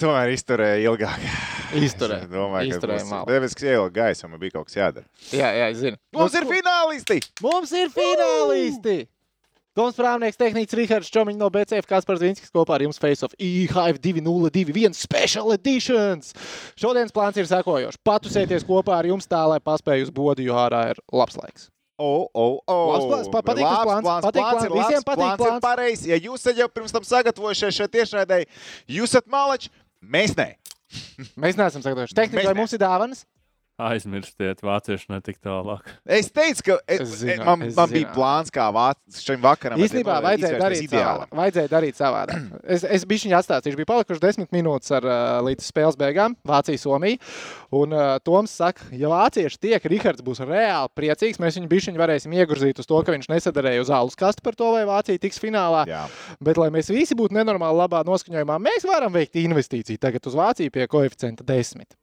tomēr izturēja ilgāk. Izturēja. Domāju, Izturēja ka ielika gaisā, man bija kaut kas jādara. Jā, jā, es zinu. Mums ir finālisti! Mums ir finālisti! Toms Prāvnieks, tehnicis Rihards Čomiņš no BCF Kaspars Vinskis kopā ar jums Face of E-Hive 2021 Special Editions. Šodienas plāns ir sekojošs. Patusēties kopā ar jums tā, lai paspēju uz bodu, jo ārā ir labs laiks. O, o, o. Labs plāns, pa- patīk Labs plāns, patīk plāns plāns, visiem patīk plāns. ir plāns. pareizs. Ja jūs jau pirms tam sagatavojušies šeit tiešraidē, jūs esat malači, mēs ne. Mēs neesam sagatavojuši. Tehniski, vai mums ir dāvanas? Aizmirstiet, vācieši netik tālāk. Es teicu, ka es, Es zinu, man, es man bija zinu. plāns, kā vācis šim vakaram. bet Īstenībā vajadzēja darīt, vajadzēja darīt savādāk. Es, es biju viņa atstāstījis. Bija palikuši desmit minūtes ar, līdz spēles beigām. Vācija, Somija. Un uh, Toms saka, ja vācieši tiek, Rihards būs reāli priecīgs. Mēs viņu bišķiņu varēsim iegurzīt uz to, ka viņš nesadarēja uz alus kastu par to, vai Vācija tiks finālā. Jā. Bet, lai mēs visi būtu nenormāli labā noskaņojumā, mēs varam veikt investīciju tagad uz Vāciju pie koeficienta 10.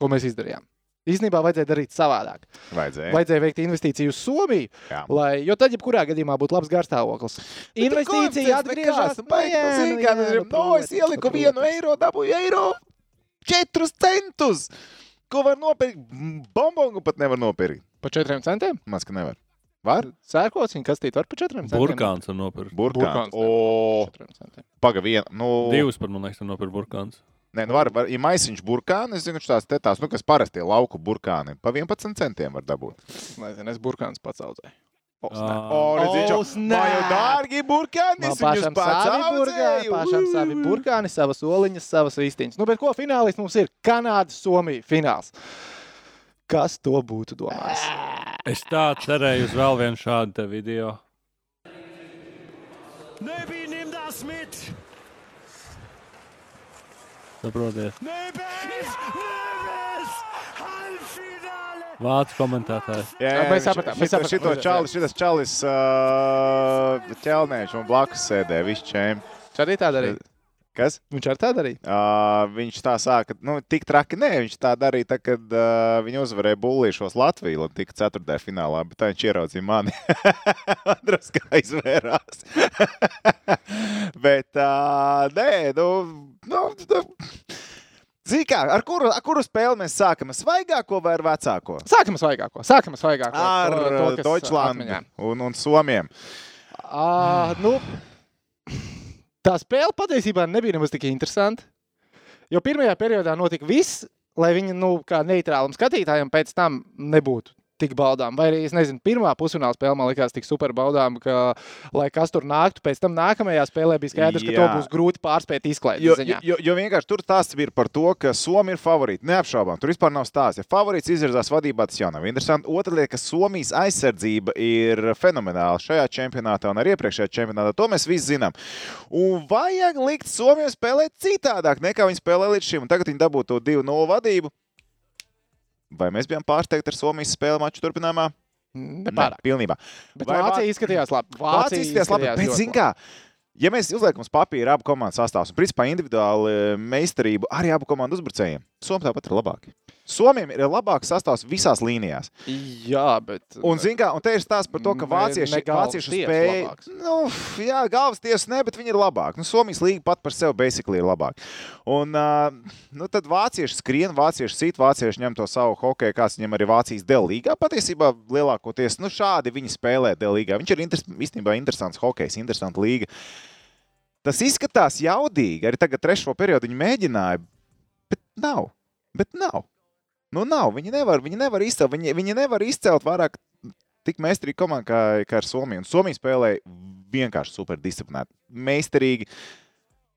Ko mēs izdarījām? Īstenībā vajadzēja darīt savādāk. Vajadzēja. Vajadzēja veikt investīciju uz Somiju, Jā. lai, jo tad, jebkurā gadījumā, būtu labs garstāvoklis. Investīcija atgriežas. Jā, kā, nu, no, es ieliku vienu eiro, dabūju eiro, četrus centus. Ko var nopirkt? Bombongu pat nevar nopirkt. Pa 4 centiem? Maz, ka nevar. Var? Sērkos viņa kastīt var pa 4 centiem. Burkāns var nopirkt. Burkāns. Burkāns. O, Pa 4 centiem. paga viena. Nu, Divus par man liekas, nopirkt burkāns. Nē, nu var, var, ja maisiņš burkāni, es zinu, tās tās, nu, kas parastie lauku burkāni, pa 11 centiem var dabūt. Nezinu, es burkāns pats audzēju. Jau dārgi burkāni, pašam savi burkāni, pašam savi burkāni, savas oliņas, savas vistiņas. Nu, bet ko finālists mums ir? Kanāda, Somija fināls. Kas to būtu domājis? Es tā cerēju uz vēl vienu šādu te video. Nöbi, nimm das mit! Saprotiet? Vācu komentētājs. Jā, Jā, jā, mēs sapratām, mēs šito- sapratām. Šito čalis, šitas čalis uh, ķelnēč un blakus sēdē, viss čēm. Viņš arī tā darīja. Kas? Viņš arī tā darīja. Uh, viņš tā sāka, nu, tik traki nē, viņš tā darīja, tā, kad uh, viņi uzvarēja bullīšos Latviju un tika ceturtajā finālā, bet tā viņš ieraudzīja mani. Andras kā izvērās. bet, uh, nē, nu, nu, nu Zini, kā, ar kuru, ar kuru spēli mēs sākam? Ar svaigāko vai ar vecāko? Sākam ar svaigāko. Sākam ar svaigāko. Ar To- to, Deutschlandu un, un Somiem. À, nu, tā spēle patiesībā nebija nemaz tik interesanta. Jo pirmajā periodā notika viss, lai viņi, nu, kā neitrālam skatītājam, pēc tam nebūtu tik baudām. Vai arī, es nezinu, pirmā pusfināla spēle man likās tik super baudām, ka, lai kas tur nāktu, pēc tam nākamajā spēlē bija skaidrs, ka to Jā. būs grūti pārspēt izklaides Jo, ziņā. jo, jo vienkārši tur stāsts bija par to, ka Somija ir favorīti. Neapšaubām, tur vispār nav stāsts. Ja favorīts izvirzās vadībā, tas jau nav interesanti. Otra lieta, ka Somijas aizsardzība ir fenomenāla šajā čempionātā un arī iepriekšējā čempionātā. To mēs visi zinām. Un vajag likt Somijai spēlēt citādāk, nekā viņi spēlē līdz šim. Un tagad viņi dabū to 2-0 vadību. Vai mēs bijām pārsteigti ar Somijas spēli maču turpinājumā? Nepārāk. Nē, pilnībā. Bet Vai Vācija Vā- izskatījās labi. Vācija izskatījās labi, bet, ļoti zin kā, ja mēs uzliekam uz papīra abu komandu sastāvus, un principā individuāli eh, meistarību arī abu komandu uzbrucējiem, Somija tāpat ir labāki. Somijam ir labāks sastāvs visās līnijās. Jā, bet. Un, zin kā, un te ir stāsts par to, ka vācieši, vācieši spēja. Nu, jā, galvas tiesas ne, bet viņi ir labāki. Nu, Somijas līga pat par sevi basically ir labāka. Un uh, nu, tad vācieši skrien, vācieši sit, vācieši ņem to savu hokeju, kāds viņam arī Vācijas delīgā. Patiesībā lielākoties nu, šādi viņi spēlē delīgā. Viņš ir interes, īstenībā interesants hokejs, interesanta līga. Tas izskatās jaudīgi. Arī tagad trešo periodu viņi mēģināja, nav. Bet nav. Nu, nav. Viņi nevar, viņi nevar izcelt. Viņi, viņi nevar izcelt vairāk tik meistarīgi komanda kā, kā ar Somiju. Un Somija spēlēja vienkārši super disciplinēti. Meistarīgi,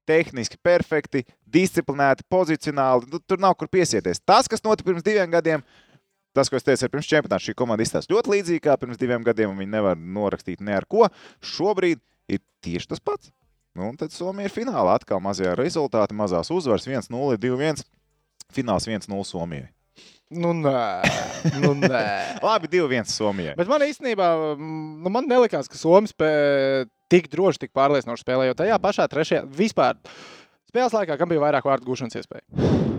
tehniski, perfekti, disciplinēti, pozicionāli. Nu, tur nav kur piesieties. Tas, kas notika pirms diviem gadiem, tas, ko es teicu, ir pirms čempionāta, šī komanda izstāsta ļoti līdzīgi kā pirms diviem gadiem. un Viņi nevar norakstīt ne ar ko. Šobrīd ir tieši tas pats. Nu, un tad Somija ir finālā atkal mazajā rezultātā, mazās uzvaras 1-0, 2-1. Fināls 1-0 Somijai. Nu, nē, nu, nē. Labi, 2-1 Somijai. Bet man īstenībā, nu, man nelikās, ka Somija spēlē tik droši, tik pārliecinoši spēlē. Jo tajā pašā trešajā vispār spēles laikā, kam bija vairāk vārdu gūšanas iespēja.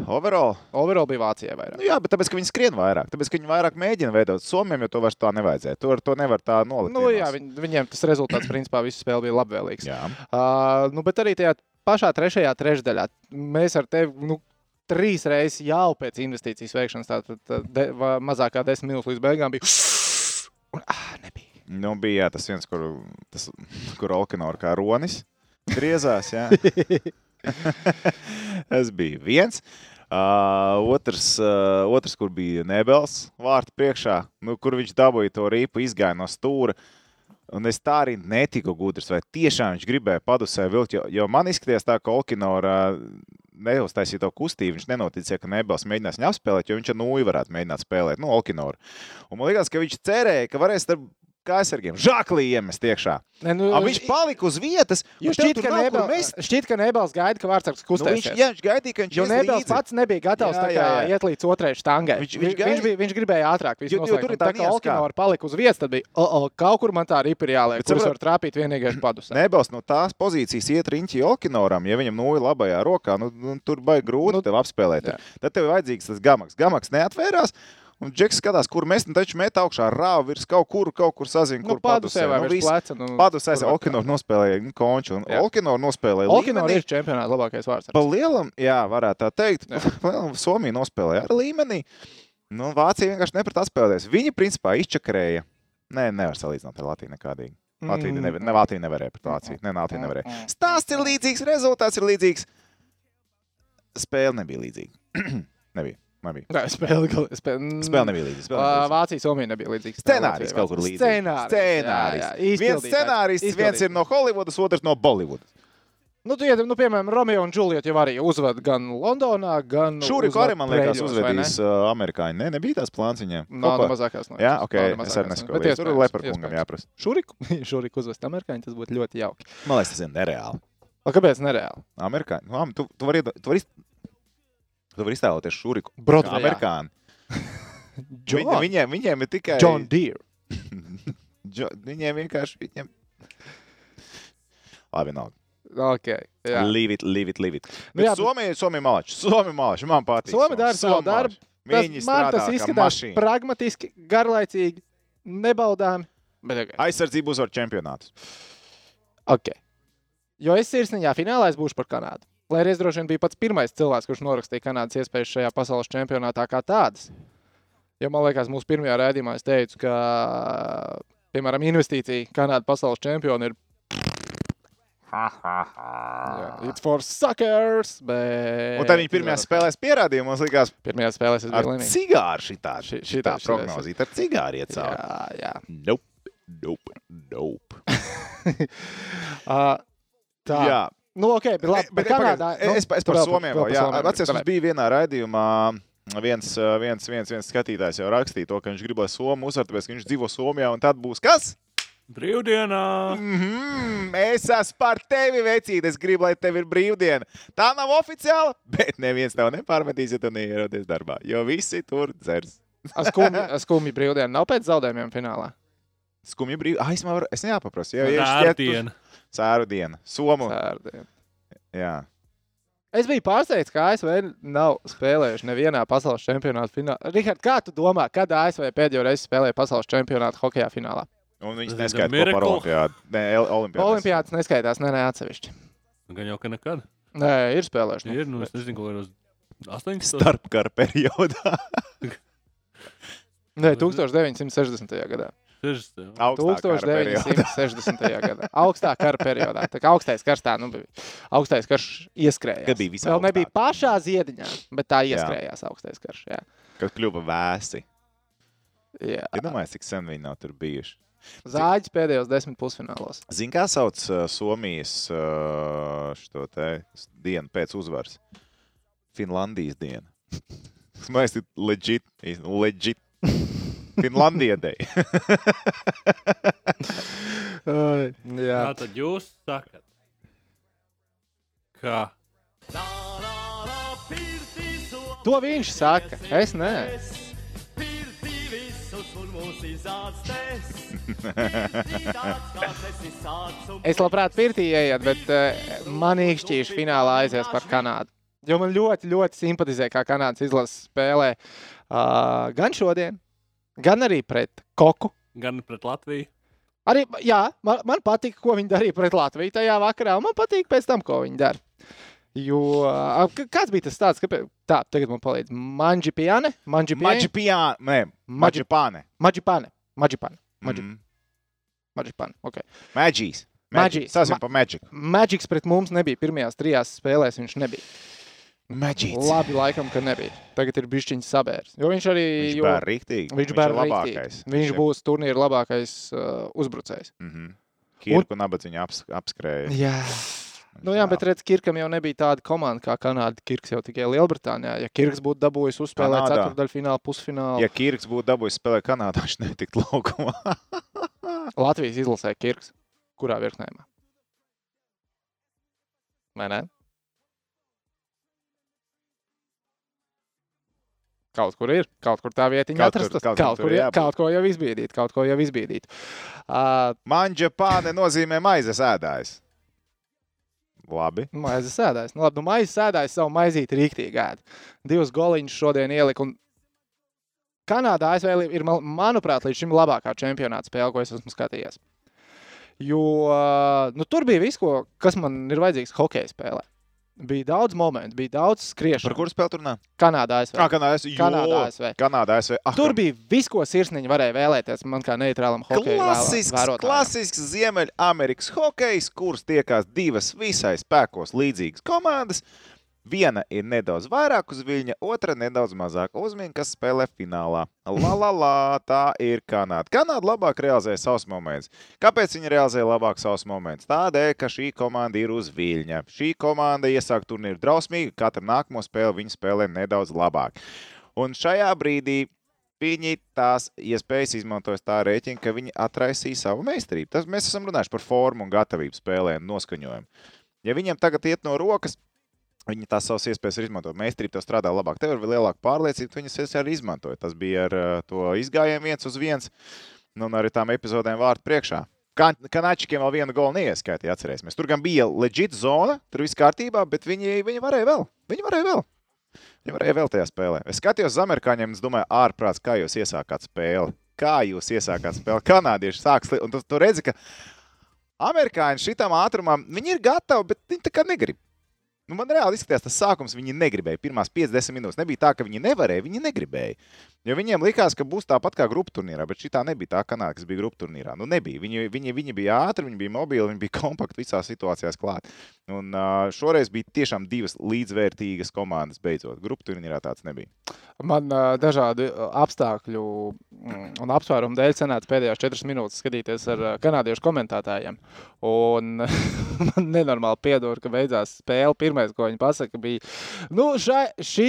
Overall. Overall bija Vācijai vairāk. Nu, jā, bet tāpēc, ka viņi skrien vairāk. Tāpēc, ka viņi vairāk mēģina veidot Somijam, jo to vairs tā nevajadzēja. To, to nevar tā nolikt. Nu, jā, viņ, viņiem tas rezultāts principā visu spēli bija labvēlīgs. jā. Uh, nu, bet arī tajā pašā trešajā trešdaļā mēs ar tevi nu, trīs reizes jau pēc investīcijas veikšanas, tātad tā, de, mazākā desmit minūtes līdz beigām bija. Un, ah, nebija. Nu, bija jā, tas viens, kur, tas, kur Olkinora kā ronis griezās. Tas bija viens. Uh, otrs, uh, otrs, kur bija Nebels vārtu priekšā, nu, kur viņš dabūja to rīpu, izgāja no stūra. Un es tā arī netiku gudrs, vai tiešām viņš gribēja padusē vilkt, jo, jo man izskatījās tā, ka Olkinora neuztaisīja to kustību. Viņš nenoticēja, ka Nebels mēģinās viņu apspēlēt, jo viņš ar nūju varētu mēģināt spēlēt, nu, Olkinoru. Un man liekas, ka viņš cerēja, ka varēs ar kājsargiem žaklī iemest iekšā. Ne, nu, A, viņš palika uz vietas, šķiet, ka, Nebel, šķiet, ka Nebels gaida, ka Vārtsargs Nu, viņš, kustēsies. jā, viņš gaidīja, ka viņš Jo Nebels līdzi. pats nebija gatavs Jā, jā, jā, iet līdz otrajai štangai. Viņš- Viņš, viņš viņš, bija, viņš gribēja ātrāk. Jo- jo tur ir tā tā kā- Olkinora palika uz vietas, tad bija, oh, oh, kaut kur man tā ripa ir jāliek, Bet kurus var trāpīt vienīgais padus. Nebels no tās pozīcijas iet riņķi Olkinoram, ja viņam nūja labajā rokā, nu, nu tur baigi grūti Nu, nu, tev apspēlēt. jā. Tad tev ir vajadzīgs tas gamaks. Gamaks neatvērās. Un Džeks skatās, kur mēs taču met augšā rāvu virs kaut kur, kaut kur sazina, Nu, kur padusē vai nu, viss. pleca. Nu, Padusē Olkinor nospēlēja nu, konču, un Jā. Olkinor nospēlēja līmenī. ir čempionāta labākais vārds. Pa lielam, jā, varētu tā teikt. Jā. Pa lielam Somija nospēlēja ar līmenī. Nu, Vācija vienkārši neprat atspēlēties. Viņi principā izčakarēja. Nē, nevar salīdzināt ar Latviju nekādīgi. Latvija, Mm. nevar, ne, Latvija nevarēja pret Vāciju. Ne, Latvija nevarēja. Stāsts ir līdzīgs, rezultāts ir līdzīgs. Spēle nebija līdzīga. nebija. Nebija. Nē, spēle, spēle, Spēle nebija līdzīga. Spēle nebija līdzīga. Vācija, Somija nebija līdzīga. Scenārijs kaut kur līdzīgs. Scenārijs. Scenārijs. jā, jā, Viens scenārijs, viens ir no Holivudas, otrs no Bolivudas. Nu, tu, iet- nu, piemēram, Romeo un Džulieta jau arī uzved gan Londonā, gan Šūriku uzved arī, man liekas, Preļos, vai ne? uzvedīs uh, amerikāņi. Ne, nebija tās plāns viņiem. Nav ne ko- mazākās no Jā, jausmas. ok, ne es arī no- neskaidroju. Bet Tur Leperkungam iespējams. jāprasa. Šuriku, šuriku uzvest amerikāņi, tas būtu ļoti jauki. Man liekas, tas ir nereāli. O, kāpēc nereāli? Amerikāņi. Nu, tu, tu vari, tu vari, tu vari iztēloties šuriku. Broadwayā. Amerikāņi. Viņi, John, viņiem, viņiem ir tikai. John Deere. Jo, viņiem vienkārši. Viņiem... Labi, nav. Okay, jā. Leave it, leave it, leave it. Nu jā, bet- Somija, Somija malači. Somija malači. Man patīk. Somi dara savu Somi darbu. Viņi man strādā tas izskatās mašīna. pragmatiski, garlaicīgi, nebaudāmi. Bet, okay. Aizsardzību uzvar čempionātus. Okay. Jo es sirsniņā finālā es būšu par Kanādu. Lai arī es droši vien biju pats pirmais cilvēks, kurš norakstīja Kanādas iespējas šajā pasaules čempionātā kā tādas. Jo man liekas, mūsu pirmajā rādījumā es teicu, ka, piemēram, investīcija Kanādas pasaules čempionu ir. Jā, it's for suckers! Bet... Un tad viņi pirmajā spēlēs pierādīja, mums likās, Pirmajā spēlē es ar biju līnīgi. cigāru šitā, Ši- šitā, šitā- prognozīt. Ar cigāru iet cauri. Jā, jā. Nope, nope, nope. Uh, tā. Jā, Nu, ok, bet labi. bet, Bet, bet, Kanādā, pagaid, es, es par Somiju vēl. Jā, Somiem. atceros, bija vienā raidījumā. Viens, viens, viens, viens skatītājs jau rakstīja to, ka viņš gribēja Somu uzsvērt, tāpēc, ka viņš dzīvo Somijā. Un tad būs kas? Brīvdienā! Mm -hmm, es esmu par tevi, vecīt. Es gribu, lai tev ir brīvdiena. Tā nav oficiāla, bet neviens tev nepārmetīs, ja tu neierodies darbā. Jo visi tur dzers. Skumji brīvdiena nav pēc zaudējumiem finālā. Skumji brīvi. Ah, es, man var, es neapaprasu. Jā, ja viņš šķiet, Rārdiena! Sēru diena. Somu. Sērdiena. Jā. Es biju pārsteigts, ka ASV nav spēlējuši nevienā pasaules čempionāta finālā. Rihard, kā tu domā, kad ASV pēdējo reizi spēlēja pasaules čempionāta hokeja finālā? Un viņš neskaita par olimpiādu. Nē, olimpiādu. Olimpiādas neskaitās, ne, ne atsevišķi. Gan jau, ka nekad. Nē, ir spēlējuši. Ir, nu, es nezinu, ko ir uz 18. Starpkara periodā. Nē, 1960. gadā. 60. Augstākā periodā. 1960. gadā. Augstā kara periodā. Tā kā augstais karš tā, nu, bija. augstais karš ieskrējās. Kad bija visaugstākais. Vēl nebija pašā ziediņā, bet tā ieskrējās augstais karš. Jā. Kad kļuva vēsi. Jā. Iedomājieties, cik sen viņi nav tur bijuši. Zāģis pēdējos desmit pusfinālos. Zini, kā sauc uh, Somijas uh, šo te s- dienu pēc uzvaras? Finlandijas diena. Tas man liekas, ir dēļ. Jā. Tā tad jūs sakat, ka To viņš saka. Es nē. Es labprāt pirtī ieiet, bet uh, man īkšķīši finālā aizies par Kanādu. Jo man ļoti, ļoti simpatizē, kā Kanādas izlases spēlē uh, gan šodien, gan arī pret Koku. gan pret Latviju, Arī, jā, man, man patīk, ko viņi darīja pret Latviju tajā vakarā, un man patīk pēc tam, ko viņi dara. Jo, kāds bija tas tāds, ka tā, tagad man palīdz Manģipiane, Manģipiane, Maģipāne. Maģipāne. Mhm. Maģipane, ok. Magijas. Magijas. Sāsim Ma- par Magic. Magics pret mums nebija pirmajās trijās spēlēs, viņš nebija. Magijas. Labi, laikam, ka nebija. Tagad ir bišķiņš sabērs. Jo viņš arī, Viņš jo, bēr riktīgi. viņš ir bēr labākais. rīktīgi. Viņš būs turnīra labākais uh, uzbrucējs. Mhm. Kirku un abadziņu aps, apskrēja. Jā. Nu, jā, bet redz, Kirkam jau nebija tāda komanda kā Kanāda. Kirks jau tikai Lielbritānijā. Ja Kirks būtu dabūjis uzspēlēt ceturdaļfinālu, pusfinālu, Ja Kirks būtu dabūjis spēlēt Kanādā, viņš netiktu laukumā. Latvijas izlasē Kirks. Kurā virknējumā? Vai ne? Kaut kur ir, kaut kur tā vietiņa Kaut kur- atrasta. kaut Kaut, kur, jā, kaut ko jau izbīdīt, kaut ko jau izbīdīt. Uh, Manģepāne nozīmē maizes ēdājs. Labi. Maizes sēdājs. Nu, labi, nu, maizes sēdājs savu maizīti rīktīgi ēd. Divus goliņus šodien ielika. Un Kanādā ASV ir, man- manuprāt, līdz šim labākā čempionāta spēle, ko es esmu skatījies. Jo nu, tur bija viss, ko, kas man ir vajadzīgs hokeja spēlē. Bija daudz momentu, bija daudz skriešanu. Par kuru spēli tur nāk? Kanādā ASV. Ah, Kanādā ASV. Kanādā ASV. Kanādā ASV. Ah, Tur bija viss, ko sirsniņi varēja vēlēties. Man kā neitrālam hokeja Klasisks, vērotājam. klasisks Ziemeļamerikas hokejs, kurš tiekās divas visai spēkos līdzīgas komandas. Viena ir nedaudz vairāk uz viļņa, otra nedaudz mazāk uz viļņa, kas spēlē finālā. La, la, la, tā ir Kanāda. Kanāda labāk realizēja savus momentus. Kāpēc viņi realizēja labāk savus momentus? Tādēļ, ka šī komanda ir uz viļņa. Šī komanda iesāk turnīru drausmīgi, katru nākamo spēli viņi spēlē nedaudz labāk. Un šajā brīdī viņi tās iespējas izmantoja tā rēķina, ka viņi atraisīja savu meistarību. Tas, mēs esam runājuši par formu un gatavību spēlēm, noskaņojumu. Ja viņiem tagad iet no rokas, viņi tās savas iespējas ir izmantot. Meistarība tev strādā labāk, tev ir lielāka pārliecība, viņas es arī izmantoji. Tas bija ar uh, to izgājienu viens uz viens, nu, un arī tām epizodēm vārtu priekšā. Kan- Kanāčikiem vēl vienu golu neieskaitīja, atcerēsimies. Tur gan bija leģit zona, tur viss kārtībā, bet viņi, viņi varēja vēl. Viņi varēja vēl. Viņi varēja vēl tajā spēlē. Es skatījos uz amerikāņiem, es domāju, ārprāts, kā jūs iesākāt spēli. Kā jūs iesākāt spēli? Kanādieši sāks, un tu, tu redzi, ka amerikāņi šitam ātrumam, viņi ir gatavi, bet viņi tā kā negrib. Nu, man reāli izskatījās, tas sākums viņi negribēja. Pirmās 50 minūtes nebija tā, ka viņi nevarēja, viņi negribēja. Jo viņiem likās, ka būs tāpat kā grupu turnīrā, bet šī tā nebija tā kanāla, kas bija grupu turnīrā. Nu, nebija. Viņi, viņi, viņi bija ātri, viņi bija mobili, viņi bija kompakti visās situācijās klāt. Un uh, šoreiz bija tiešām divas līdzvērtīgas komandas beidzot. Grupu turnīrā tāds nebija. Man uh, dažādu apstākļu mm, un apsvērumu dēļ sanāca pēdējās četras minūtes skatīties ar kanādiešu komentētājiem. Un man nenormāli piedod, ka beidzās spēle. Pirmais, ko viņi pasaka, bija, nu, šai, šī,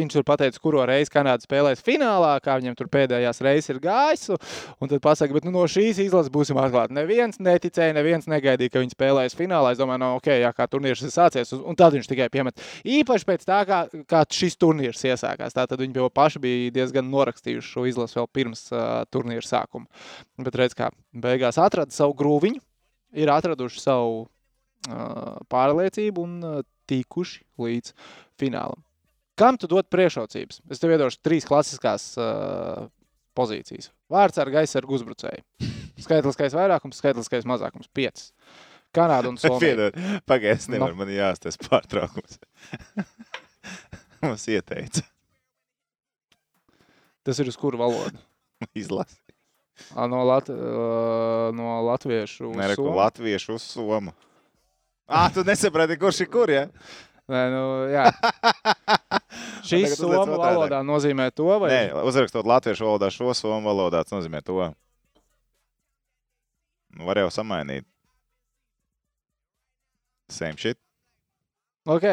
viņš tur pateica, kuro reizi Kanāda spēlēs finālā, kā viņam tur pēdējās reizes ir gājis. Un tad pasaka, bet nu, no šīs izlases būsim atklāti. Neviens neticēja, neviens negaidīja, ka viņi spēlēs finālā. Es domāju, no, ok, jā, kā turnīrs ir sācies. Un, tad viņš tikai piemet. Īpaši pēc tā, kā, kā šis turnīrs iesākās. Tātad viņi jau paši bija diezgan norakstījuši šo izlasi vēl pirms uh, turnīra sākuma. Bet redz, kā beigās atrada savu grūviņu, ir atraduši savu uh, pārliecību un uh, tikuši līdz finālam. Kam tu dod priekšrocības? Es tev iedošu trīs klasiskās uh, pozīcijas. Vārds ar gaisa ar uzbrucēju. Skaitliskais vairākums, skaitliskais mazākums - 5. Kanāda un Somija. Piedod, pagaidi, es Nu. man jāstāsta pārtraukums. Mums ieteica Tas ir uz kuru valodu? izlasi. Ā, No, Lat uh, no latviešu. uz Nereku somu? latviešu uz somu. Ah, tu nesaprati, kurš ir kur, ja? Nē, nu, jā. Šī somu valodā nozīmē to, vai Nē, uzrakstot latviešu valodā šo somu valodā, tas nozīmē to. Nu, var jau samainīt. Same shit. Ok,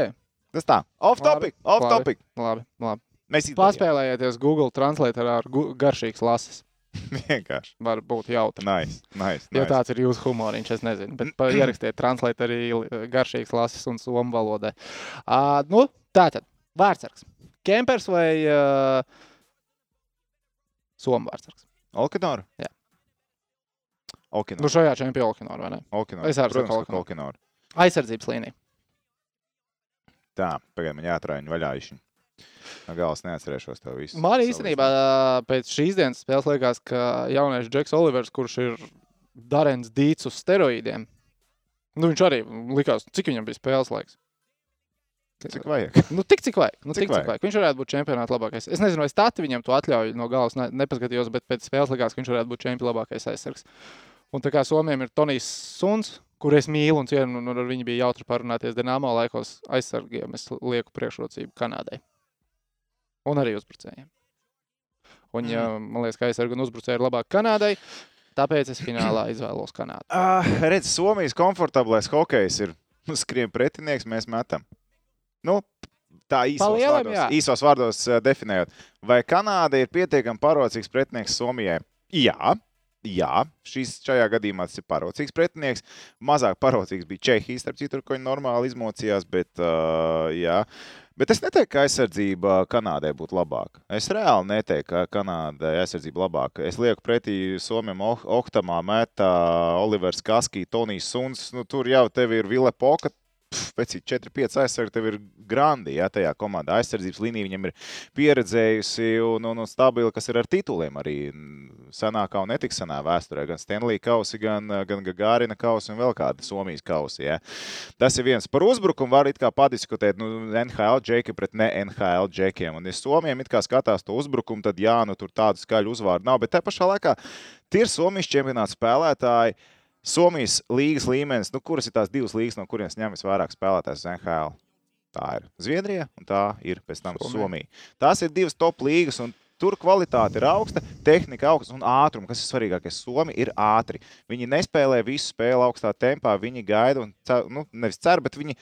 Tas tā. Off Labi, topic, off labi. topic. labi. labi. Mēs. Paspēlējieties Google Translatorā ar gu garšīgas lases. Vienkārši. Var būt jautri. Nice, nice. Nice. tāds ir jūsu humoriņš, es nezinu. Bet ierakstiet translēt arī li- garšīgas lases un somu valodē. Uh, nu, tā tad, vārdsargs. Kempers vai uh, somu vārdsargs? Olkinor? Jā. Olkinor. Nu, šajā čempionā Olkinoru, vai ne? Olkinor. es arī saku Protams, ka Olkinor. Olkinor. Aizsardzības līnija. Tā, pagaidām, man jāatrāj viņa vaļā. Išiņ. No galas neatcerēšos to visu. Man īstenībā ā, pēc šīs dienas spēles liekas, ka jaunais Džeks Olivers, kurš ir Darens Dīts uz steroīdiem. Nu, viņš arī likās, cik viņam bija spēles laiks. Cik vajag? Nu, tik cik vajag. Nu, Cik tik, cik vajag? vajag. Viņš varētu būt čempionāta labākais. Es nezinu, vai Stati viņam to atļauj no galas. Ne, nepaskatījos, bet pēc spēles likās, ka viņš varētu būt čempions labākais aizsargs. Un tā kā Somijam ir Tonijs Suns, kur es mīlu un cienu, un ar viņu bija jautri parunāties Dienāmo laikos aizsargiem. Es lieku priekšrocību Kanādai. Un arī uzbrucējiem. Un, ja, man liekas, ka aizsargi un uzbrucēji ir labāk Kanādai, tāpēc es finālā izvēlos Kanādu. Uh, redz, Somijas komfortablais hokejs ir nu, skrien pretinieks, mēs metam. Nu, tā īsos lielam, vārdos, jā. īsos vārdos uh, definējot. Vai Kanāda ir pietiekami parocīgs pretinieks Somijai? Jā. Jā, šis šajā gadījumā tas ir parocīgs pretinieks. Mazāk parocīgs bija Čehijas, starp citu, kur viņi normāli izmocījās. Bet, uh, jā. bet es neteiktu, ka aizsardzība Kanādai būtu labāka. Es reāli neteiktu, ka Kanādai aizsardzība labāka. Es lieku pretī Somijam, oh Oktamā, Mētā, Olivers Kaskī, Tonijs Suns. Nu, tur jau tev ir Vile Poka. Pēc 4-5 aizsargi tev ir grandi. Ja, tajā komandā aizsardzības līnija viņam ir pieredzējusi un, un, un stabila, kas ir ar tituliem arī senākā un netik senā vēsturē. Gan Stanley kausi, gan, gan Gagārina kausi un vēl kāda Somijas kausi. Ja. Tas ir viens par uzbrukumu. Var it kā padiskutēt nu, NHL džeki pret ne NHL džekiem. Un, ja Somijam it kā skatās to uzbrukumu, tad jā, nu tur tādu skaļu uzvārdu nav. Bet te pašā laikā tie ir Somijas čempionāta spēlētāji. Somijas līgas līmenis, nu, kuras ir tās divas līgas, no kurienes ņem visvairāk spēlētājs NHL? Tā ir Zviedrija un tā ir pēc tam Somija. Somija. Tās ir divas top līgas. un Tur kvalitāte ir augsta, tehnika augsta un ātrums, kas ir svarīgākais. Somija ir ātri. Viņi nespēlē visu spēli augstā tempā, viņi gaida un cer, nu, nevis cer, bet viņi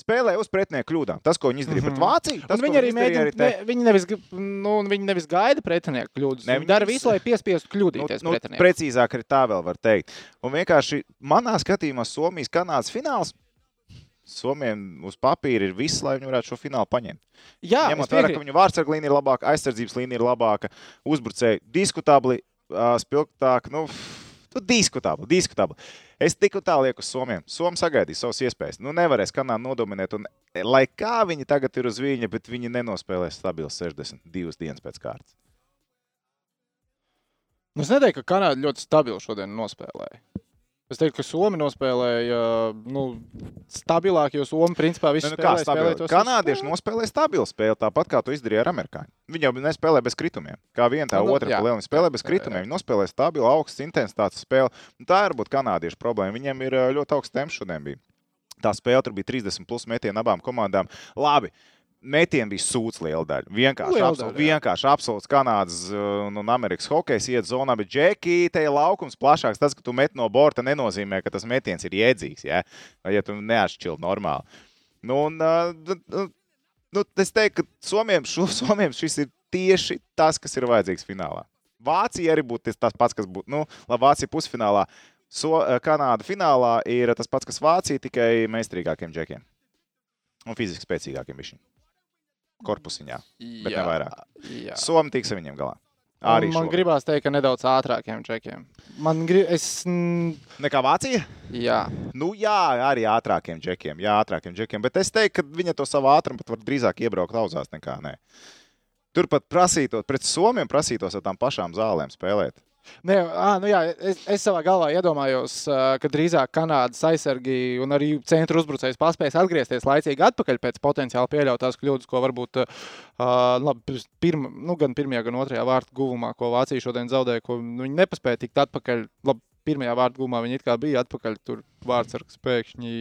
spēlē uz pretinieku kļūdām. Tas, ko viņi izdarīja mm -hmm. pret Vāciju, tas viņi arī mēģina, te. ne, viņi, nevis, nu, viņi nevis gaida pretinieku kļūdas. Ne, viņi dara vis- visu, lai piespiestu kļūdīties. Nu, Nu, nu, precīzāk arī tā vēl var teikt. Un vienkārši manā skatījumā Somijas-Kanādas fināls. Somijam uz papīra ir viss, lai viņi varētu šo finālu paņemt. Jā, Ņemot vērā, ka viņu vārdsargu līnija ir labāka, aizsardzības līnija ir labāka, uzbrucēji diskutabli, ā, spilgtāk, nu, nu diskutabli, diskutabli. Es tiku tā lieku uz Somiem. Somi sagaidīja savas iespējas. Nu, nevarēs kanālu nodominēt. Un, e, lai kā viņi tagad ir uz viņa, bet viņi nenospēlēs stabilu 62 dienas pēc kārtas. Nu, Es neteiktu, ka Kanāda ļoti stabili šodien nospēlēja. Es teiktu, ka Somija nospēlēja nu, stabilāk, jo Somija principā visu Nu, spēlēja, tos Kanādieši nospēlēja stabilu spēli, tāpat kā to izdarīja ar amerikāņiem. Viņi jau nespēlē bez kritumiem. Kā viena tā Nu, nu, otra liela spēlē bez kritumiem. Viņi nospēlē stabilu, augstu intensitātes spēli. Un tā ir būt kanādiešu problēma. Viņiem ir ļoti augsts temps šodien. Bija. Tā spēle tur bija 30 plus metienu abām komandām. Labi. Metieni bija sūds liela daļa. Vienkārši, Liela absol, daļa, vienkārši absolūts Kanādas uh, un, un Amerikas hokejs iet zonā, bet džeki, te ir laukums plašāks. Tas, ka tu met no borta, nenozīmē, ka tas metiens ir iedzīgs. Ja, ja tu neatšķilt normāli. Nu, un, uh, nu, nu, es teiktu, ka Somijam, šo, Somijam šis ir tieši tas, kas ir vajadzīgs finālā. Vācija arī būtu tas pats, kas būtu. Nu, labi, Vācija pusfinālā, so, eh, Kanāda finālā ir tas pats, kas Vācija, tikai meistarīgākiem džekiem. Un fiziski spēcīgākiem bišķiņiem. Korpusiņā. bet ne Jā, vairāk. Jā. Somi tiks ar viņiem galā. Arī man šogad. gribās teikt, ka nedaudz ātrākiem čekiem. Man grib, es, Nekā Vācija? jā, Nu, jā, arī ātrākiem džekiem. Jā, ātrākiem džekiem. Bet es teiktu, ka viņa to savu ātrumu pat var drīzāk iebraukt lauzās nekā nē. Turpat prasītos, pret Somiem prasītos ar tām pašām zālēm spēlēt. Ne, à, nu jā es, es savā galvā iedomājos, ka drīzāk Kanādas aizsargi un arī centra uzbrucējs paspēs atgriezties laicīgi atpakaļ pēc potenciāli pieļautās kļūdas, ko varbūt uh, labi, pirma, nu, gan pirmajā, gan otrajā vārtu guvumā, ko Vācija šodien zaudēja, ko viņi nepaspēja tikt atpakaļ. Labi, pirmajā vārtu guvumā viņi it kā bija atpakaļ, tur vārdsargs pēkšņi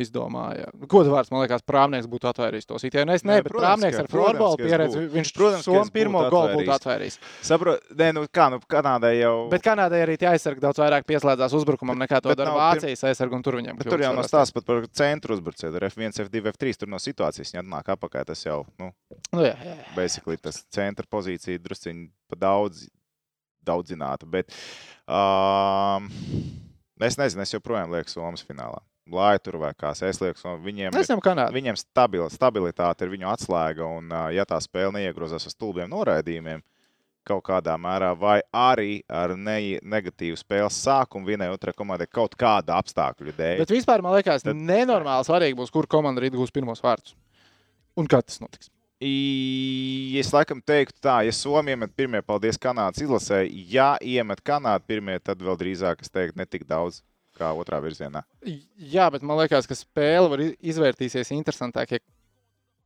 izdomāja. Godu vārds, man liekas, Prāvnieks būtu atvairījis to sitienu. Es Nē, ne, bet protams, Prāvnieks ka- ar es pieredzi, būtu. viņš Protams, Somu pirmo golu būtu atvairījis. Saprotu, nē, nu kā, nu Kanādai jau. Bet Kanādai arī tie aizsargi daudz vairāk pieslēdzās uzbrukumam nekā to bet dara Vācijas aizsargi, un tur viņiem Bet tur jau var stāsts pat par centru uzbrucēju. Tur F1, F2, F3. Tur no situācijas viņa atnāk apakā. Tas jau, nu. Nu, jā, jā, jā. basically tas centra pozīcija drusciņi pa daudz, daudz zināta. Bet um, es nezinu, es joprojām lieku Somijas finālā. Lai tur vai kā Somiju, viņiem, viņiem stabili, stabilitāte ir viņu atslēga. Un, ja tā spēle neiegrozās uz stulbiem noraidījumiem, kaut kādā mērā, vai arī ar ne, negatīvu spēles sākumu vienai otrai komandai kaut kāda apstākļu dēļ. Bet vispār man liekas, Tad- nenormāli svarīgi būs, kur komanda rīt gūs pirmos vārdus. Un kā tas notiks? I- Es laikam teiktu, tā, ja Somija iemet pirmie, paldies Kanādas izlasē, ja iemet Kanādu pirmie, tad vēl drīzāk es teiktu, ne tik daudz kā otrā virzienā. Jā, bet man liekas, ka spēle var iz- izvērtīsies interesantāk, ja